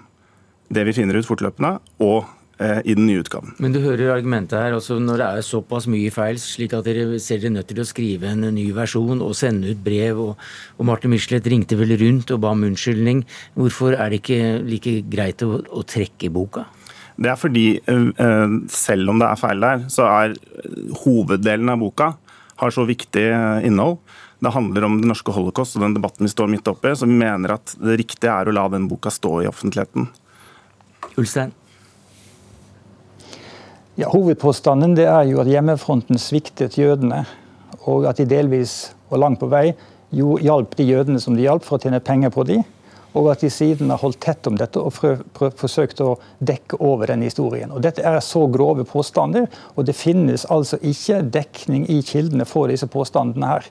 det vi finner ut fortløpende, og eh, i den nye utgaven. Men du hører argumentet her, altså når det er såpass mye feil, slik at dere ser dere nødt til å skrive en ny versjon og sende ut brev, og, og Martin Michelet ringte vel rundt og ba om unnskyldning. Hvorfor er det ikke like greit å, å trekke boka? Det er fordi eh, selv om det er feil der, så er hoveddelen av boka har så viktig eh, innhold. Det handler om det norske holocaust og den debatten vi står midt oppi, så vi mener at det riktige er å la den boka stå i offentligheten. Ulstein? Ja, Hovedpåstanden det er jo at hjemmefronten sviktet jødene, og at de delvis og langt på vei jo hjalp de jødene som de hjalp, for å tjene penger på dem og at de siden har holdt tett om dette og forsøkt å dekke over den historien. Og Dette er så grove påstander, og det finnes altså ikke dekning i kildene for disse påstandene her.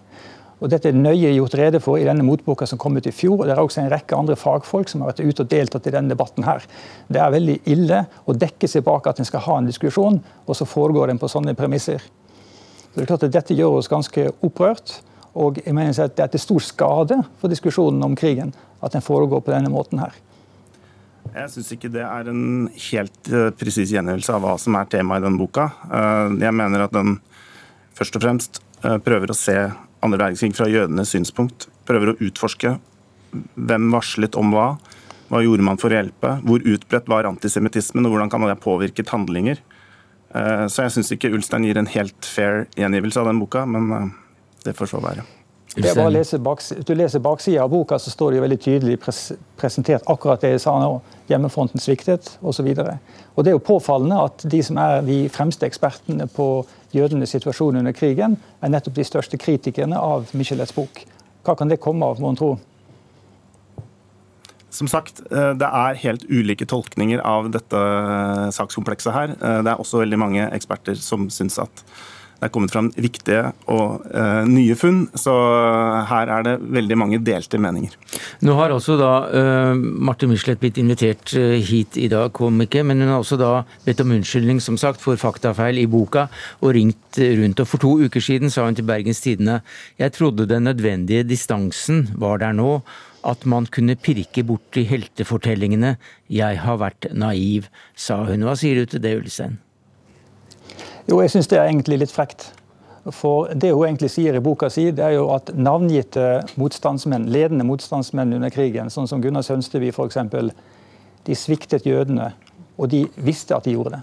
Og Dette er nøye gjort rede for i denne motboka som kom ut i fjor. og Det er også en rekke andre fagfolk som har vært ute og deltatt i denne debatten. her. Det er veldig ille å dekke seg bak at en skal ha en diskusjon, og så foregår den på sånne premisser. Det er klart at Dette gjør oss ganske opprørt. Og jeg mener at Det er til stor skade for diskusjonen om krigen at den foregår på denne måten her. Jeg syns ikke det er en helt uh, presis gjengivelse av hva som er temaet i den boka. Uh, jeg mener at den først og fremst uh, prøver å se andre verdenskrig fra jødenes synspunkt. Prøver å utforske hvem varslet om hva. Hva gjorde man for å hjelpe? Hvor utbredt var antisemittismen, og hvordan kan det ha påvirket handlinger? Så jeg syns ikke Ulstein gir en helt fair gjengivelse av den boka, men det får så være. Det er bare å lese baks, du leser baksida av boka, så står det jo veldig tydelig pres presentert akkurat det jeg sa nå. Hjemmefronten sviktet osv. Det er jo påfallende at de som er de fremste ekspertene på jødenes situasjon under krigen, er nettopp de største kritikerne av Michelets bok. Hva kan det komme av, må en tro? Som sagt, eh, det er helt ulike tolkninger av dette eh, sakskomplekset her. Eh, det er også veldig mange eksperter som syns at det er kommet fram viktige og uh, nye funn, så her er det veldig mange delte meninger. Nå har også da uh, Marte Michelet blitt invitert uh, hit i dag, kom ikke, men hun har også da bedt om unnskyldning som sagt, for faktafeil i boka, og ringt rundt. Og For to uker siden sa hun til Bergens Tidende jeg trodde den nødvendige distansen var der nå, at man kunne pirke bort i heltefortellingene. Jeg har vært naiv, sa hun. Hva sier du til det, Ulstein? Jo, jeg syns det er egentlig litt frekt. For det hun egentlig sier i boka si, det er jo at navngitte motstandsmenn, ledende motstandsmenn under krigen, sånn som Gunnar Sønsteby f.eks., de sviktet jødene. Og de visste at de gjorde det.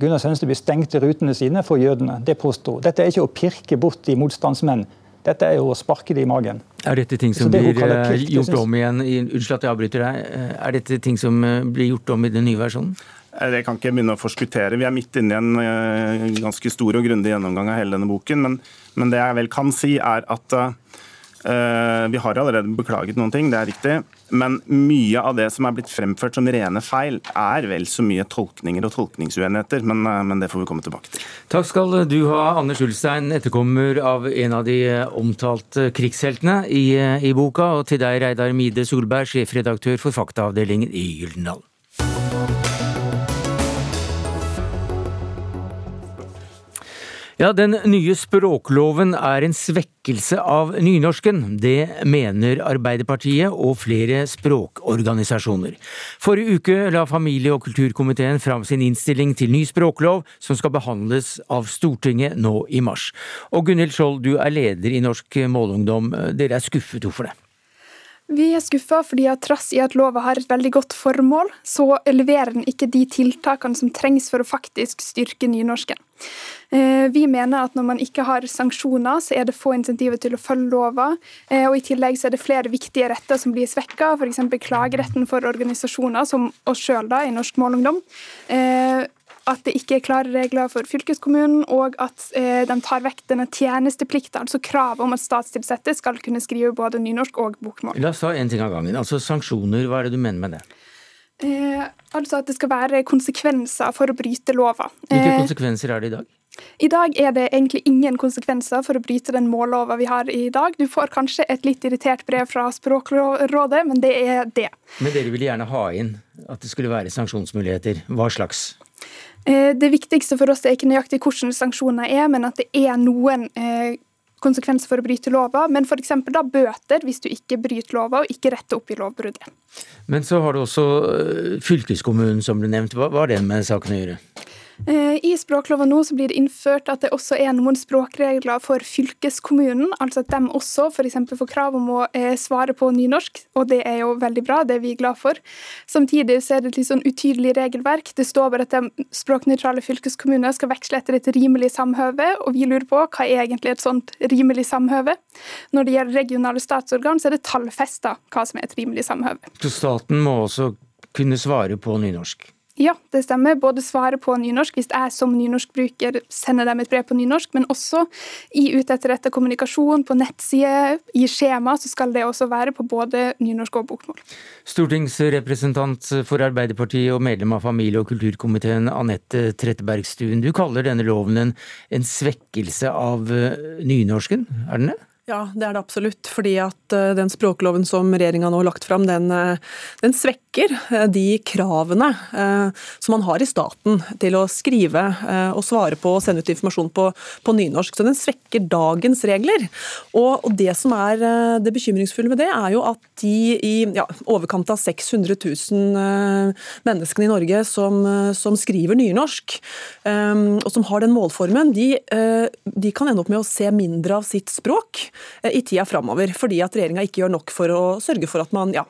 Gunnar Sønsteby stengte rutene sine for jødene. Det påsto. Dette er ikke å pirke bort de motstandsmenn. Dette er jo å sparke dem i magen. Er dette ting som blir pirk, gjort om igjen Unnskyld at jeg avbryter deg. Eh, er dette ting som eh, blir gjort om i den nye versjonen? Eh, det kan ikke begynne å forskuttere. Vi er midt inne i en eh, ganske stor og grundig gjennomgang av hele denne boken. Men, men det jeg vel kan si, er at uh, vi har allerede beklaget noen ting, det er riktig. Men mye av det som er blitt fremført som rene feil, er vel så mye tolkninger og tolkningsuenigheter. Men, men det får vi komme tilbake til. Takk skal du ha, Anders Ulstein, etterkommer av en av de omtalte krigsheltene i, i boka. Og til deg, Reidar Mide Solberg, sjefredaktør for faktaavdelingen i Gyldendal. Ja, Den nye språkloven er en svekkelse av nynorsken. Det mener Arbeiderpartiet og flere språkorganisasjoner. Forrige uke la familie- og kulturkomiteen fram sin innstilling til ny språklov, som skal behandles av Stortinget nå i mars. Og Gunhild Skjold, du er leder i Norsk Målungdom. Dere er skuffet, hvorfor det? Vi er skuffa fordi at trass i at lova har et veldig godt formål, så leverer den ikke de tiltakene som trengs for å faktisk styrke nynorsken. Eh, vi mener at når man ikke har sanksjoner, så er det få insentiver til å følge lova. Eh, og I tillegg så er det flere viktige retter som blir svekka, f.eks. klageretten for organisasjoner som oss sjøl i Norsk Målungdom. At det ikke er klare regler for fylkeskommunen, og at eh, de tar vekk denne tjenesteplikten, altså kravet om at statstilsatte skal kunne skrive både nynorsk og bokmål. La oss ta en ting av gangen. Altså Sanksjoner, hva er det du mener med det? Eh, altså at det skal være konsekvenser for å bryte lova. Hvilke eh, konsekvenser er det i dag? I dag er det egentlig ingen konsekvenser for å bryte den mållova vi har i dag. Du får kanskje et litt irritert brev fra Språkrådet, men det er det. Men dere ville gjerne ha inn at det skulle være sanksjonsmuligheter. Hva slags? Eh, det viktigste for oss er ikke nøyaktig hvordan sanksjoner er, men at det er noen eh, konsekvenser for å bryte lova, men f.eks. da bøter hvis du ikke bryter lova og ikke retter opp i lovbruddet. Men så har du også eh, fylkeskommunen som ble nevnt. Hva har det med saken å gjøre? Eh, I språkloven nå så blir det innført at det også er noen språkregler for fylkeskommunen. Altså at de også f.eks. får krav om å eh, svare på nynorsk, og det er jo veldig bra, det er vi glad for. Samtidig så er det et litt sånn utydelig regelverk. Det står bare at de språknøytrale fylkeskommunene skal veksle etter et rimelig samhøve, og vi lurer på hva er egentlig et sånt rimelig samhøve? Når det gjelder regionale statsorgan, så er det tallfesta hva som er et rimelig samhøve. Så staten må også kunne svare på nynorsk? Ja, det stemmer. Både svare på nynorsk hvis jeg som nynorskbruker sender dem et brev på nynorsk, men også i dette kommunikasjon, på nettside, i skjema, så skal det også være på både nynorsk og bokmål. Stortingsrepresentant for Arbeiderpartiet og medlem av familie- og kulturkomiteen Anette Trettebergstuen, du kaller denne loven en, en svekkelse av eh, nynorsken, er den det? Ja, det er det absolutt. Fordi at eh, den språkloven som regjeringa nå har lagt fram, den, eh, den, svekker eh, de kravene som man har i staten til å skrive og svare på og sende ut informasjon på, på nynorsk. Så den svekker dagens regler. Og, og, det som er det bekymringsfulle med det, er jo at de i ja, overkant av 600 000 menneskene i Norge som, som skriver nynorsk, og som har den målformen, de, de kan ende opp med å se mindre av sitt språk i tida framover. Fordi at regjeringa ikke gjør nok for å sørge for at man ja,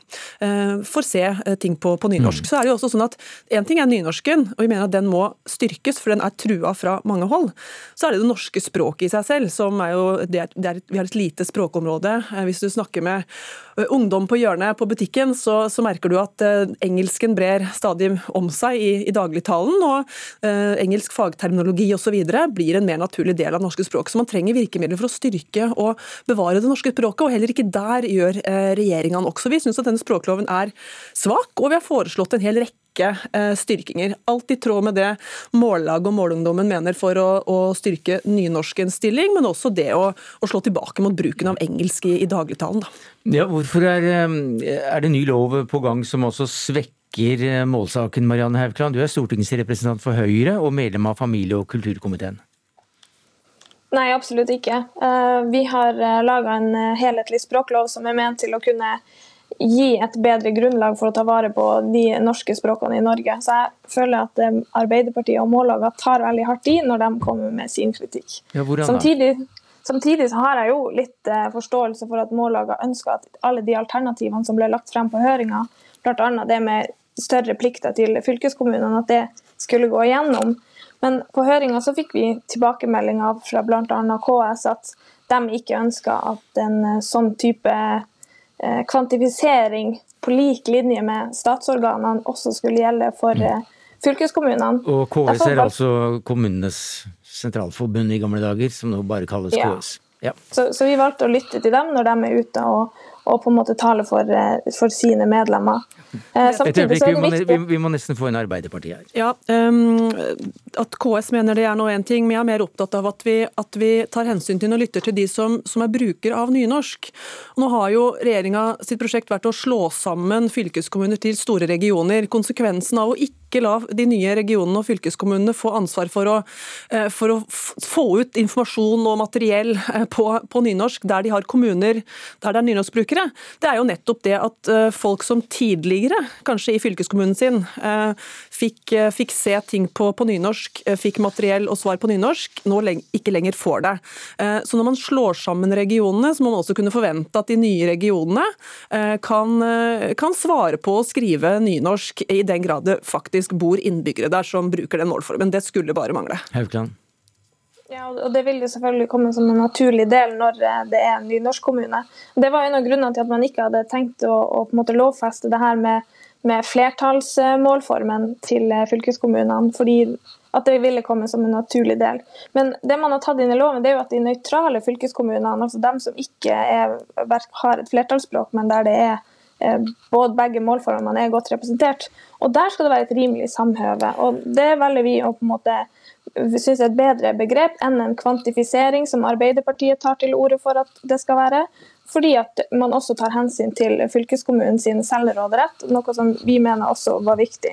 eh, får se eh, ting på, på nynorsk. Mm. Så er det jo også sånn at Én ting er nynorsken, og vi mener at den må styrkes, for den er trua fra mange hold. Så er det det norske språket i seg selv, som er jo det er, det er, Vi har et lite språkområde. Eh, hvis du snakker med ungdom på hjørnet på butikken, så, så merker du at engelsken brer stadig om seg i, i dagligtalen, og eh, engelsk fagterminologi osv. blir en mer naturlig del av norske språk. Så man trenger virkemidler for å styrke og bevare det norske språket, og heller ikke der gjør eh, regjeringa også. Vi syns at denne språkloven er svak, og vi har foreslått en hel rekke eh, styrkinger. Alt i tråd med det Mållaget og Målungdommen mener for å, å styrke nynorskens stilling, men også det å, å, slå tilbake mot bruken av engelsk i, i dagligtalen. Da. Ja, hvorfor er, eh, er, det ny lov på gang som også svekker målsaken, Marianne Haukland? Du er stortingsrepresentant for Høyre og medlem av familie- og kulturkomiteen. Nei, absolutt ikke. Eh, vi har eh, laga en eh, helhetlig språklov som er ment til å kunne gi et bedre grunnlag for å ta vare på de norske språkene i Norge. Så jeg føler at Arbeiderpartiet og Mållaga tar veldig hardt i når de kommer med sin kritikk. Ja, samtidig, samtidig, har jeg jo litt forståelse for at Mållaga ønsker at alle de alternativene som ble lagt frem på høringa, bl.a. det med større plikter til fylkeskommunene, at det skulle gå igjennom. Men på høringa så fikk vi tilbakemeldinger fra bl.a. KS at de ikke ønska at en eh, sånn type eh, kvantifisering på lik linje med statsorganene også skulle gjelde for mm. Eh, fylkeskommunene. Og KS er altså Kommunenes sentralforbund i gamle dager, som nå bare kalles ja. KS. Ja. Så, så, vi valgte å lytte til dem når de er ute og, og på en måte taler for, for sine medlemmer. Eh, Et øyeblikk, vi må, vi, vi må, nesten få en Arbeiderparti her. Ja, um, At KS mener det er nå én ting, men jeg er mer opptatt av at vi, at vi tar hensyn til og lytter til de som, som er bruker av nynorsk. Nå har jo regjeringa sitt prosjekt vært å slå sammen fylkeskommuner til store regioner. Konsekvensen av å ikke ikke la de nye regionene og fylkeskommunene få ansvar for å, eh, for å få ut informasjon og materiell eh, på, på, nynorsk der de har kommuner der det er nynorskbrukere, det er jo nettopp det at eh, folk som tidligere, kanskje i fylkeskommunen sin, fikk, fikk se ting på, på, nynorsk, fikk materiell og svar på nynorsk, nå ikke lenger får det. Så når man slår sammen regionene, så må man også kunne forvente at de nye regionene kan, kan svare på å skrive nynorsk i den grad det faktisk faktisk bor innbyggere der som bruker den målformen. Det skulle bare mangle. Haukland. Ja, og Det vil jo selvfølgelig komme som en naturlig del når eh, det er en ny kommune. Det var en av grunnene til at man ikke hadde tenkt å, å på en måte lovfeste det her med, med flertallsmålformen til eh, fylkeskommunene. fordi at det ville komme som en naturlig del. Men det man har tatt inn i loven, det er jo at de nøytrale fylkeskommunene, altså dem som ikke er, har et flertallsspråk, men der det er både begge målformene er godt representert. Og Der skal det være et rimelig samhøve. og Det velger vi å på en måte synes er et bedre begrep enn en kvantifisering, som Arbeiderpartiet tar til orde for at det skal være. Fordi at man også tar hensyn til fylkeskommunen sin selvråderett, noe som vi mener også var viktig.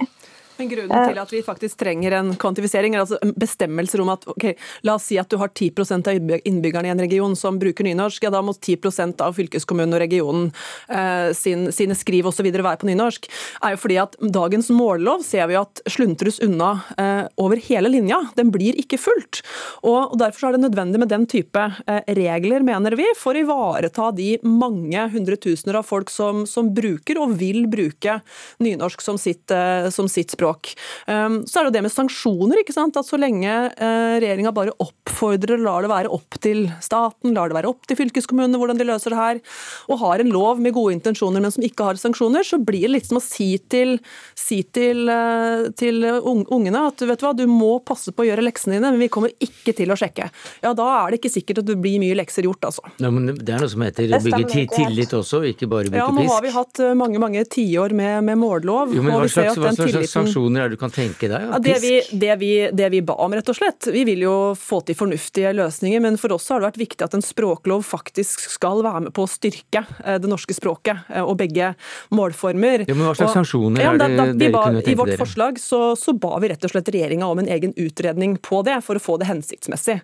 Men Grunnen til at vi faktisk trenger en kvantifisering, er altså bestemmelser om at ok, la oss si at du har 10% av innbyggerne i en region som bruker nynorsk, ja da må 10% av fylkeskommunen og regionen eh, sin, sine skriv osv. være på nynorsk. er jo fordi at dagens mållov ser vi at sluntres unna eh, over hele linja. Den blir ikke fulgt. Og, og Derfor er det nødvendig med den type eh, regler, mener vi, for å ivareta de mange hundretusener av folk som, som bruker og vil bruke nynorsk som sitt, eh, som sitt språk språk. Ehm, så er det det med sanksjoner. ikke sant? At Så lenge eh, regjeringa bare oppfordrer, lar det være opp til staten, lar det være opp til fylkeskommunene hvordan de løser det her, og har en lov med gode intensjoner, men som ikke har sanksjoner, så blir det litt som å si til, si til, eh, til ungene at vet du hva, du må passe på å gjøre leksene dine, men vi kommer ikke til å sjekke. Ja, da er det ikke sikkert at det blir mye lekser gjort, altså. Ja, men det er noe som heter å bygge tillit også, ikke bare bygge pisk. Ja, nå har vi hatt eh, mange mange tiår med, med mållov. Jo, men hva slags, hva slags sanksjoner sanksjoner er det du kan tenke deg? Ja, det, vi, det, vi, det, vi, ba om, rett og slett. Vi vil jo få til fornuftige løsninger, men for oss har det vært viktig at en språklov faktisk skal være med på å styrke eh, det norske språket eh, og begge målformer. Ja, men Hva slags sanksjoner ja, er det dere ba, kunne tenke dere? I vårt forslag så, så, ba vi rett og slett regjeringa om en egen utredning på det, for å få det hensiktsmessig.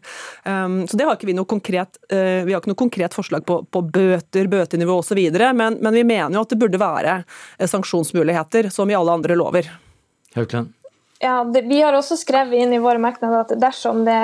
Um, så det har ikke vi noe konkret, uh, vi har ikke noe konkret forslag på, på bøter, bøtenivå osv., men, men vi mener jo at det burde være sanksjonsmuligheter, som i alle andre lover. Haukland? Ja, det, Vi har også skrevet inn i våre merknader at dersom det,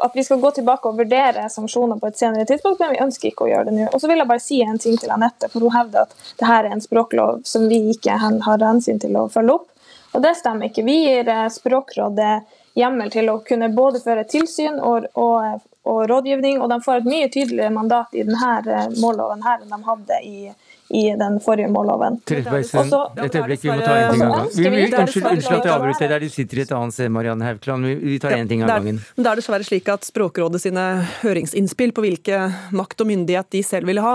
at vi skal gå tilbake og vurdere sanksjoner på et senere tidspunkt, men vi ønsker ikke å gjøre det nå. Og så vil jeg bare si en ting til Anette, for hun hevder at dette er en språklov som vi ikke har hensyn til å følge opp. Og det stemmer ikke. Vi gir eh, Språkrådet hjemmel til å kunne både føre tilsyn og, og, og rådgivning, og de får et mye tydeligere mandat i denne eh, målloven her enn de hadde i i den forrige målloven. Trettebergstuen, et øyeblikk, vi må ta en ting av gangen. Unnskyld, unnskyld at jeg avbryter deg, du sitter i et annet sted, Marianne Haukland. Vi tar én ting av gangen. Det er dessverre slik at Språkrådet sine høringsinnspill på hvilke makt og myndighet de selv ville ha,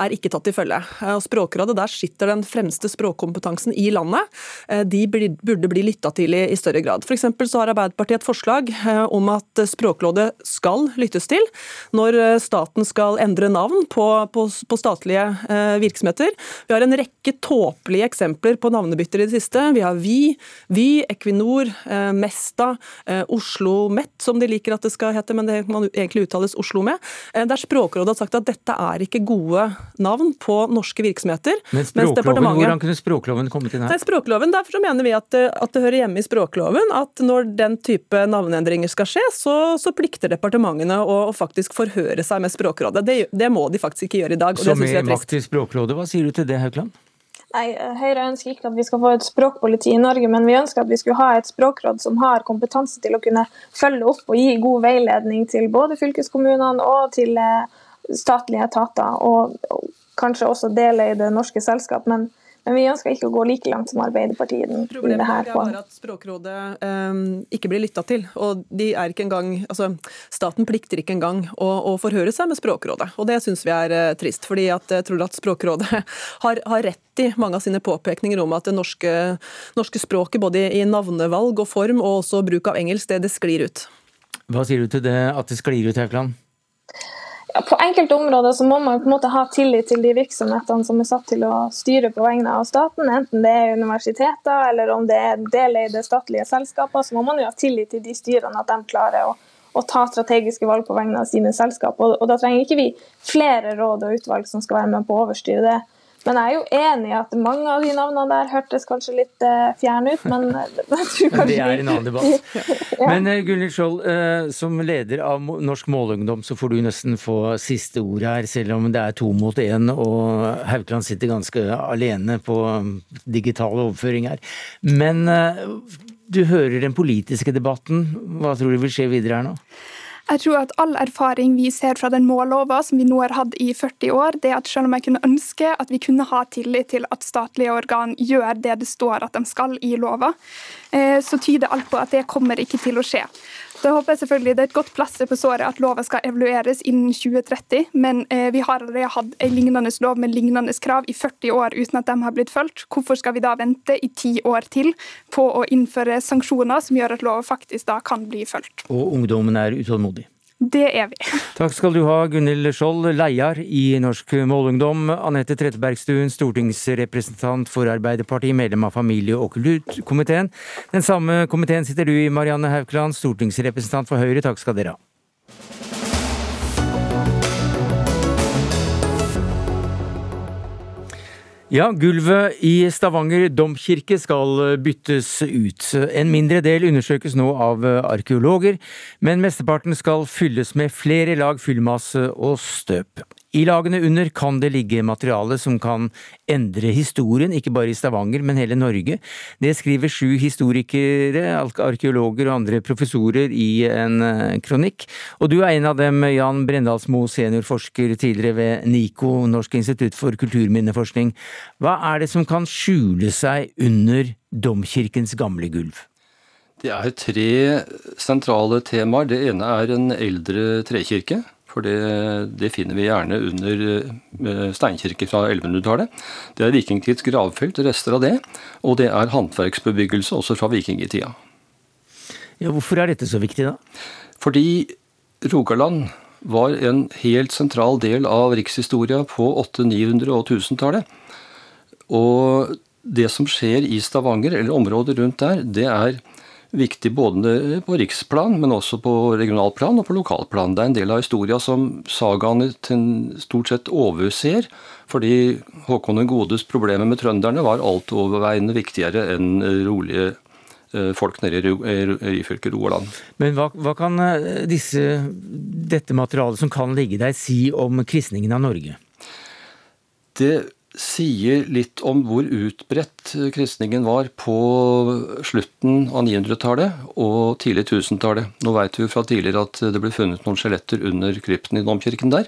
er ikke tatt til følge. Språkrådet, der sitter den fremste språkkompetansen i landet. Eh, de burde bli lytta til i større grad. For så har Arbeiderpartiet et forslag eh, om at Språkrådet skal lyttes til når eh, staten skal endre navn på, på, på statlige virksomheter virksomheter. Vi har en rekke tåpelige eksempler på navnebytter i det siste. Vi har Vy, Vy, Equinor, eh, Mesta, eh, Oslo Met, som de liker at det skal hete, men det man egentlig uttales Oslo med. Eh, der Språkrådet har sagt at dette er ikke gode navn på norske virksomheter. Men språkloven, Hvordan kunne språkloven kommet inn her? Nei, språkloven, Derfor mener vi at, at, det hører hjemme i språkloven at når den type navneendringer skal skje, så, så plikter departementene å, å, faktisk forhøre seg med Språkrådet. Det, det, må de faktisk ikke gjøre i dag. og Så med makt til Språkrådet, hva sier du til det, Haukeland? Nei, Høyre ønsker ikke at vi skal få et språkpoliti i Norge, men vi ønsker at vi skulle ha et språkråd som har kompetanse til å kunne følge opp og gi god veiledning til både fylkeskommunene og til eh, statlige etater, og kanskje også dele i det norske selskap. Men men vi ønsker ikke å gå like langt som Arbeiderpartiet. Problemet er bare at Språkrådet um, ikke blir lytta til. og de er ikke engang, altså Staten plikter ikke engang å, å forhøre seg med Språkrådet. og Det syns vi er uh, trist. fordi at jeg tror at Språkrådet har, har, rett i mange av sine påpekninger om at det norske, norske språket både i navnevalg og form og også bruk av engelsk, det, det sklir ut. Hva sier du til det at det sklir ut, Haukeland? På enkelte områder så må man på en måte ha tillit til de virksomhetene som er satt til å styre på vegne av staten, enten det er universiteter eller om det er deleide statlige selskaper. Så må man jo ha tillit til de styrene, at de klarer å, å ta strategiske valg på vegne av sine selskap. Og, og Da trenger ikke vi flere råd og utvalg som skal være med på å overstyre det. Men jeg er jo enig i at mange av de navnene der hørtes kanskje litt uh, fjerne ut, men jeg tror kanskje Det er en annen debatt. ja. Men uh, Gunhild Skjold, uh, som leder av Norsk Målungdom, så får du nesten få siste ord her, selv om det er to mot én, og Haukeland sitter ganske alene på digital overføring her. Men du hører den politiske debatten. Hva tror du vil skje videre her nå? Jeg tror at all erfaring vi ser fra den mållova som vi nå har hatt i 40 år, det er at selv om jeg kunne ønske at vi kunne ha tillit til at statlige organ gjør det det står at de skal i lova, eh, så tyder alt på at det kommer ikke til å skje. Jeg håper selvfølgelig Det er et godt plaster på såret at loven skal evalueres innen 2030, men eh, vi har allerede hatt en lignende lov med lignende krav i 40 år uten at de har blitt fulgt. Hvorfor skal vi da vente i ti år til på å innføre sanksjoner som gjør at loven faktisk da kan bli fulgt? Og ungdommen er utålmodig? Det er vi. Takk skal du ha, Gunhild Skjold, leder i Norsk Målungdom. Anette Trettebergstuen, stortingsrepresentant for Arbeiderpartiet, medlem av familie- og kulturkomiteen. Den samme komiteen sitter du i, Marianne Haukeland, stortingsrepresentant for Høyre. Takk skal dere ha. Ja, gulvet i Stavanger domkirke skal byttes ut. En mindre del undersøkes nå av arkeologer, men mesteparten skal fylles med flere lag fyllmasse og støp. I lagene under kan det ligge materiale som kan endre historien, ikke bare i Stavanger, men hele Norge. Det skriver sju historikere, arkeologer og andre professorer i en eh, kronikk. Og du er en av dem, Jan Brendalsmo, seniorforsker tidligere ved NIKO, Norsk institutt for kulturminneforskning. Hva er det som kan skjule seg under domkirkens gamle gulv? Det er tre sentrale temaer. Det ene er en eldre trekirke For det, det finner vi gjerne under uh, steinkirker fra 1100-tallet. Det er vikingtids gravfelt, rester av det. Og det er håndverksbebyggelse også fra vikingtida. Ja, hvorfor er dette så viktig, da? Fordi Rogaland var en helt sentral del av rikshistoria på 800-, 900- og 1000-tallet. Og det som skjer i Stavanger, eller området rundt der, det er viktig både på riksplan, men også på regionalplan og på lokalplan. Det er en del av historia som sagaene stort sett overser, fordi Håkon den godes problemer med trønderne var altoverveiende viktigere enn rolige eh, folk nede i Ryfylke Rogaland. Men hva, hva kan eh, disse, dette materialet som kan ligge der si om kristningen av Norge? Det sier litt om hvor utbredt kristningen var på slutten av 900-tallet og tidlig 1000-tallet. Nå vet vi fra tidligere at det ble funnet noen skjeletter under krypten i domkirken der.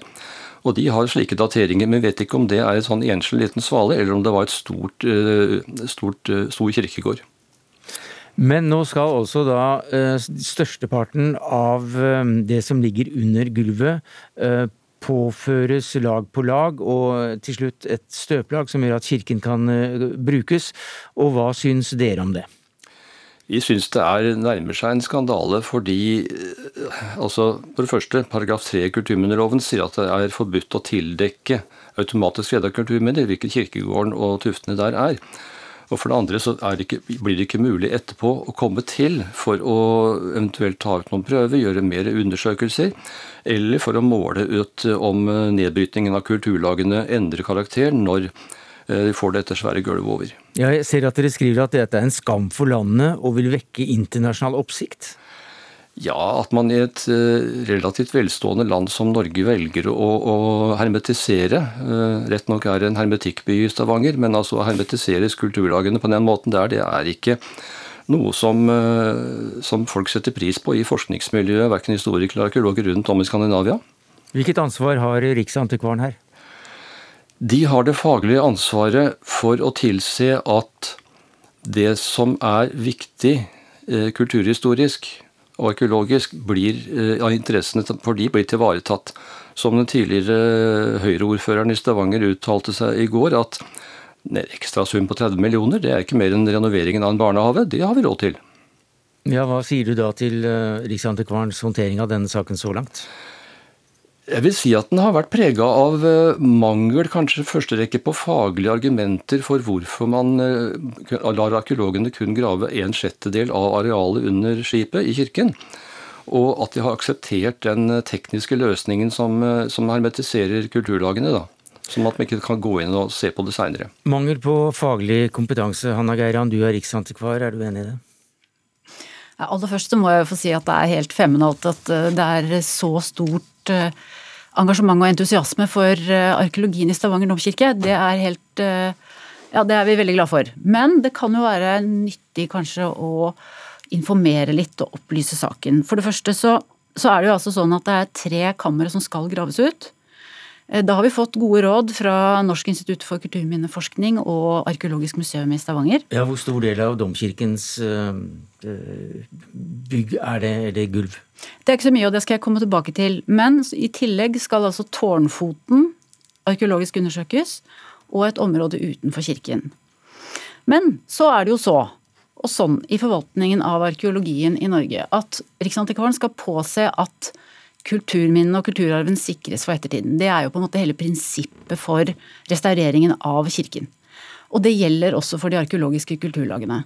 Og de har slike dateringer, men vet ikke om det er et sånn enslig liten svale, eller om det var et stort, eh, stort, eh, stor kirkegård. Men nå skal altså da eh, størsteparten av det som ligger under gulvet påføres lag på lag, og til slutt et støplag som gjør at kirken kan eh, brukes. Og hva syns dere om det? Vi syns det er nærmer seg en skandale fordi eh, altså For det første, paragraf 3 i kulturminneloven sier at det er forbudt å tildekke automatisk freda kulturminner, hvilket kirkegården og tuftene der er. Og for det andre så det ikke, blir det ikke mulig etterpå å komme til for å eventuelt ta ut noen prøver, gjøre mer undersøkelser, eller for å måle ut om nedbrytningen av kulturlagene endrer karakter når eh, de får dette svære gulvet over. Jeg ser at dere skriver at dette er en skam for landet og vil vekke internasjonal oppsikt. Ja, at man i et eh, relativt velstående land som Norge velger å, å hermetisere. Eh, rett nok er det en hermetikkby i Stavanger, men altså å hermetisere kulturdagene på den måten der, det er ikke noe som, eh, som folk setter pris på i forskningsmiljøet, verken historikere eller arkeologer rundt om i Skandinavia. Hvilket ansvar har Riksantikvaren her? De har det faglige ansvaret for å tilse at det som er viktig kulturhistorisk, arkeologisk blir, eh, ja, interessene for de blir tilvaretatt. Som den tidligere Høyre-ordføreren i Stavanger uttalte seg i går, at en ekstrasum på 30 millioner, det er ikke mer enn renoveringen av en barnehage. Det har vi råd til. Ja, Hva sier du da til uh, Riksantikvarens håndtering av denne saken så langt? Jeg vil si at den har vært prega av eh, mangel, kanskje første rekke på faglige argumenter for hvorfor man eh, lar arkeologene kun grave en sjettedel av arealet under skipet i kirken. Og at de har akseptert den tekniske løsningen som, eh, som hermetiserer kulturlagene. da. Sånn at man ikke kan gå inn og se på det seinere. Mangel på faglig kompetanse. Hanna Geiran, du er riksantikvar, er du enig i det? Aller først så må jeg få si at det er helt feminalt at det er så stort engasjement og entusiasme for eh, arkeologien i Stavanger domkirke, det er helt eh, Ja, det er vi veldig glad for. Men det kan jo være nyttig kanskje å informere litt og opplyse saken. For det første så, så er det jo altså sånn at det er tre kamre som skal graves ut. Eh, da har vi fått gode råd fra Norsk institutt for kulturminneforskning og Arkeologisk museum i Stavanger. Ja, Hvor stor del av domkirkens eh, eh, bygg er det, er det gulv? Det er ikke så mye, og det skal jeg komme tilbake til. Men i tillegg skal altså tårnfoten arkeologisk undersøkes, og et område utenfor kirken. Men så er det jo så, og sånn i forvaltningen av arkeologien i Norge, at Riksantikvaren skal påse at kulturminnene og kulturarven sikres for ettertiden. Det er jo på en måte hele prinsippet for restaureringen av kirken. Og det gjelder også for de arkeologiske kulturlagene.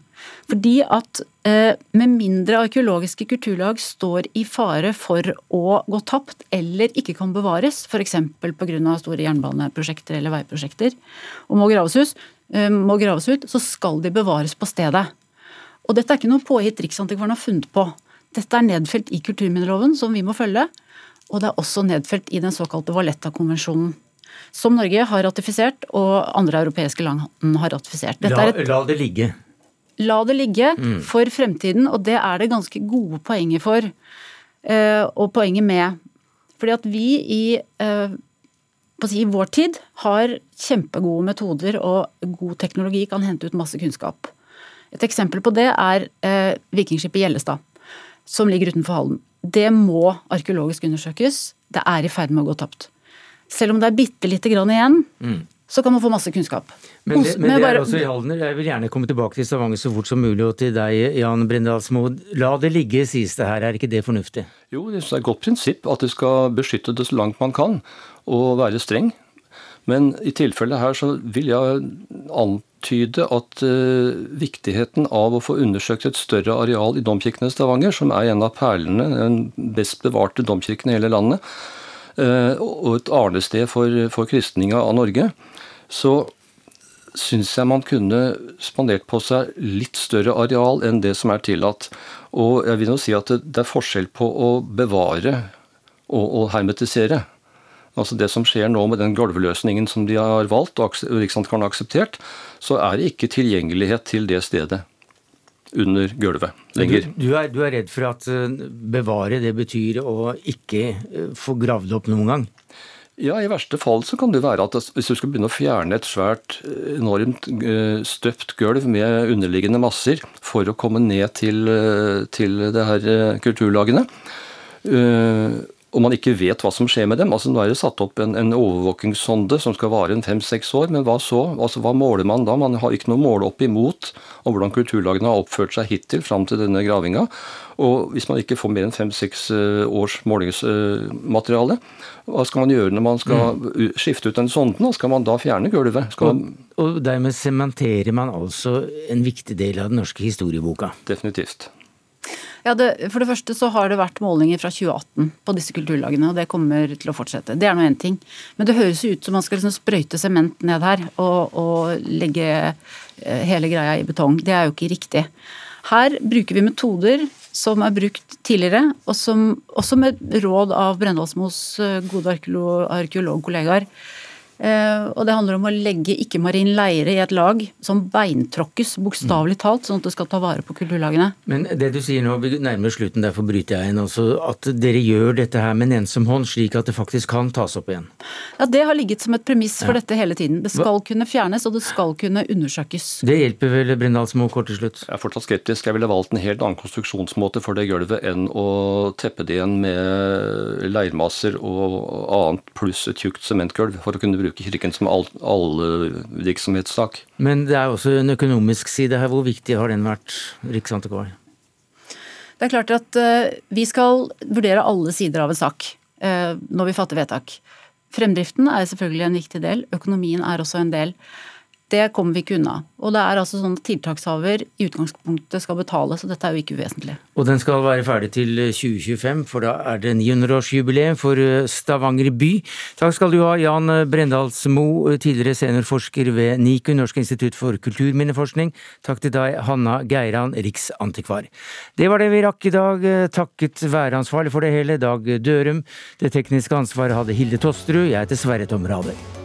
Fordi at eh, med mindre arkeologiske kulturlag står i fare for å gå tapt eller ikke kan bevares, f.eks. pga. store jernbaneprosjekter eller veiprosjekter, og må graves, ut, eh, må graves ut, så skal de bevares på stedet. Og dette er ikke noe påhitt Riksantikvaren har funnet på. Dette er nedfelt i kulturminneloven, som vi må følge. Og det er også nedfelt i den såkalte Valletta-konvensjonen. Som Norge har ratifisert, og andre europeiske land har ratifisert. La, et, la, det ligge. La det ligge mm. for fremtiden, og det er det ganske gode poenger for. Uh, og poenget med. Fordi at vi i, si, i vår tid har kjempegode metoder og god teknologi kan hente ut masse kunnskap. Et eksempel på det er uh, vikingskipet Gjellestad. Som ligger utenfor Halden. Det må arkeologisk undersøkes. Det er i ferd med å gå tapt. Selv om det er bitte lite grann igjen, mm. så kan man få masse kunnskap. Men det, men det er også i Halden. Jeg vil gjerne komme tilbake til Stavanger så fort som mulig, og til deg, Jan Brindalsmo. La det ligge, sies det her. Er ikke det fornuftig? Jo, det er et godt prinsipp at du skal beskytte det så langt man kan, og være streng. Men i tilfellet her så vil jeg antyde at uh, viktigheten av å få undersøkt et større areal i domkirken i Stavanger, som er en av perlene, den best bevarte domkirken i hele landet, uh, og et arnested for, for kristninga av Norge, så syns jeg man kunne spandert på seg litt større areal enn det som er tillatt. Og jeg vil nå si at det, det er forskjell på å bevare og, og hermetisere. Altså Det som skjer nå med den gulvløsningen som de har valgt og Riksantikvaren har akseptert, så er det ikke tilgjengelighet til det stedet under gulvet lenger. Du, du, er, du er redd for at eh, bevare det betyr å ikke eh, få gravd opp noen gang? Ja, I verste fall så kan det være at hvis du skal begynne å fjerne et svært, eh, enormt støpt gulv med underliggende masser for å komme ned til, til det her kulturlagene og man ikke vet hva som skjer med dem. Altså Nå er det satt opp en, en overvåkingssonde som skal vare en fem-seks år, men hva så? Altså Hva måler man da? Man har ikke noe å måle opp imot om hvordan kulturlagene har oppført seg hittil fram til denne gravinga. Og hvis man ikke får mer enn fem-seks eh, års målingsmateriale, hva skal man gjøre når man skal mm. skifte ut den sonden? Skal man da fjerne gulvet? Og, og dermed sementerer man altså en viktig del av den norske historieboka? Definitivt. Ja, det, For det første så har det vært målinger fra 2018 på disse kulturlagene, og det kommer til å fortsette. Det er nå én ting. Men det høres ut som man skal liksom sprøyte sement ned her og, og, legge eh, hele greia i betong. Det er jo ikke riktig. Her bruker vi metoder som er brukt tidligere, og som også med råd av Brendalsmos eh, gode arkeologkollegaer Eh, og det handler om å legge ikke-marin leire i et lag som beintråkkes, bokstavelig talt, sånn at det skal ta vare på kulturlagene. Men det du sier nå, vi nærmer slutten, derfor bryter jeg inn. også. at dere gjør dette her med en ensom hånd, slik at det faktisk kan tas opp igjen? Ja, det har ligget som et premiss for ja. dette hele tiden. Det skal kunne fjernes, og det skal kunne undersøkes. Det hjelper vel Brindalsmo kort til slutt? Jeg er fortsatt skeptisk. Jeg ville valgt en helt annen konstruksjonsmåte for det gulvet enn å teppe det igjen med leirmasser og annet pluss et tjukt sementgulv for å kunne bruke bruke Kirken som all, allvirksomhetssak. Men det er også en økonomisk side her. Hvor viktig har den vært, Riksantikvar? Det er klart at uh, vi skal vurdere alle sider av en sak uh, når vi fatter vedtak. Fremdriften er selvfølgelig en viktig del, økonomien er også en del. Det kommer vi ikke unna. Og det er altså sånn at tiltakshaver i utgangspunktet skal betale, så dette er jo ikke uvesentlig. Og den skal være ferdig til 2025, for da er det 900-årsjubileum for eh, Stavanger by. Takk skal du ha, Jan Brendalsmo, tidligere seniorforsker ved NIKU, Norsk institutt for kulturminneforskning. Takk til deg, Hanna Geiran, riksantikvar. Det var det vi rakk i dag, takket være ansvarlig for det hele, Dag Dørum. Det tekniske ansvaret hadde Hilde Tosterud, jeg heter Sverre Tom Radøy.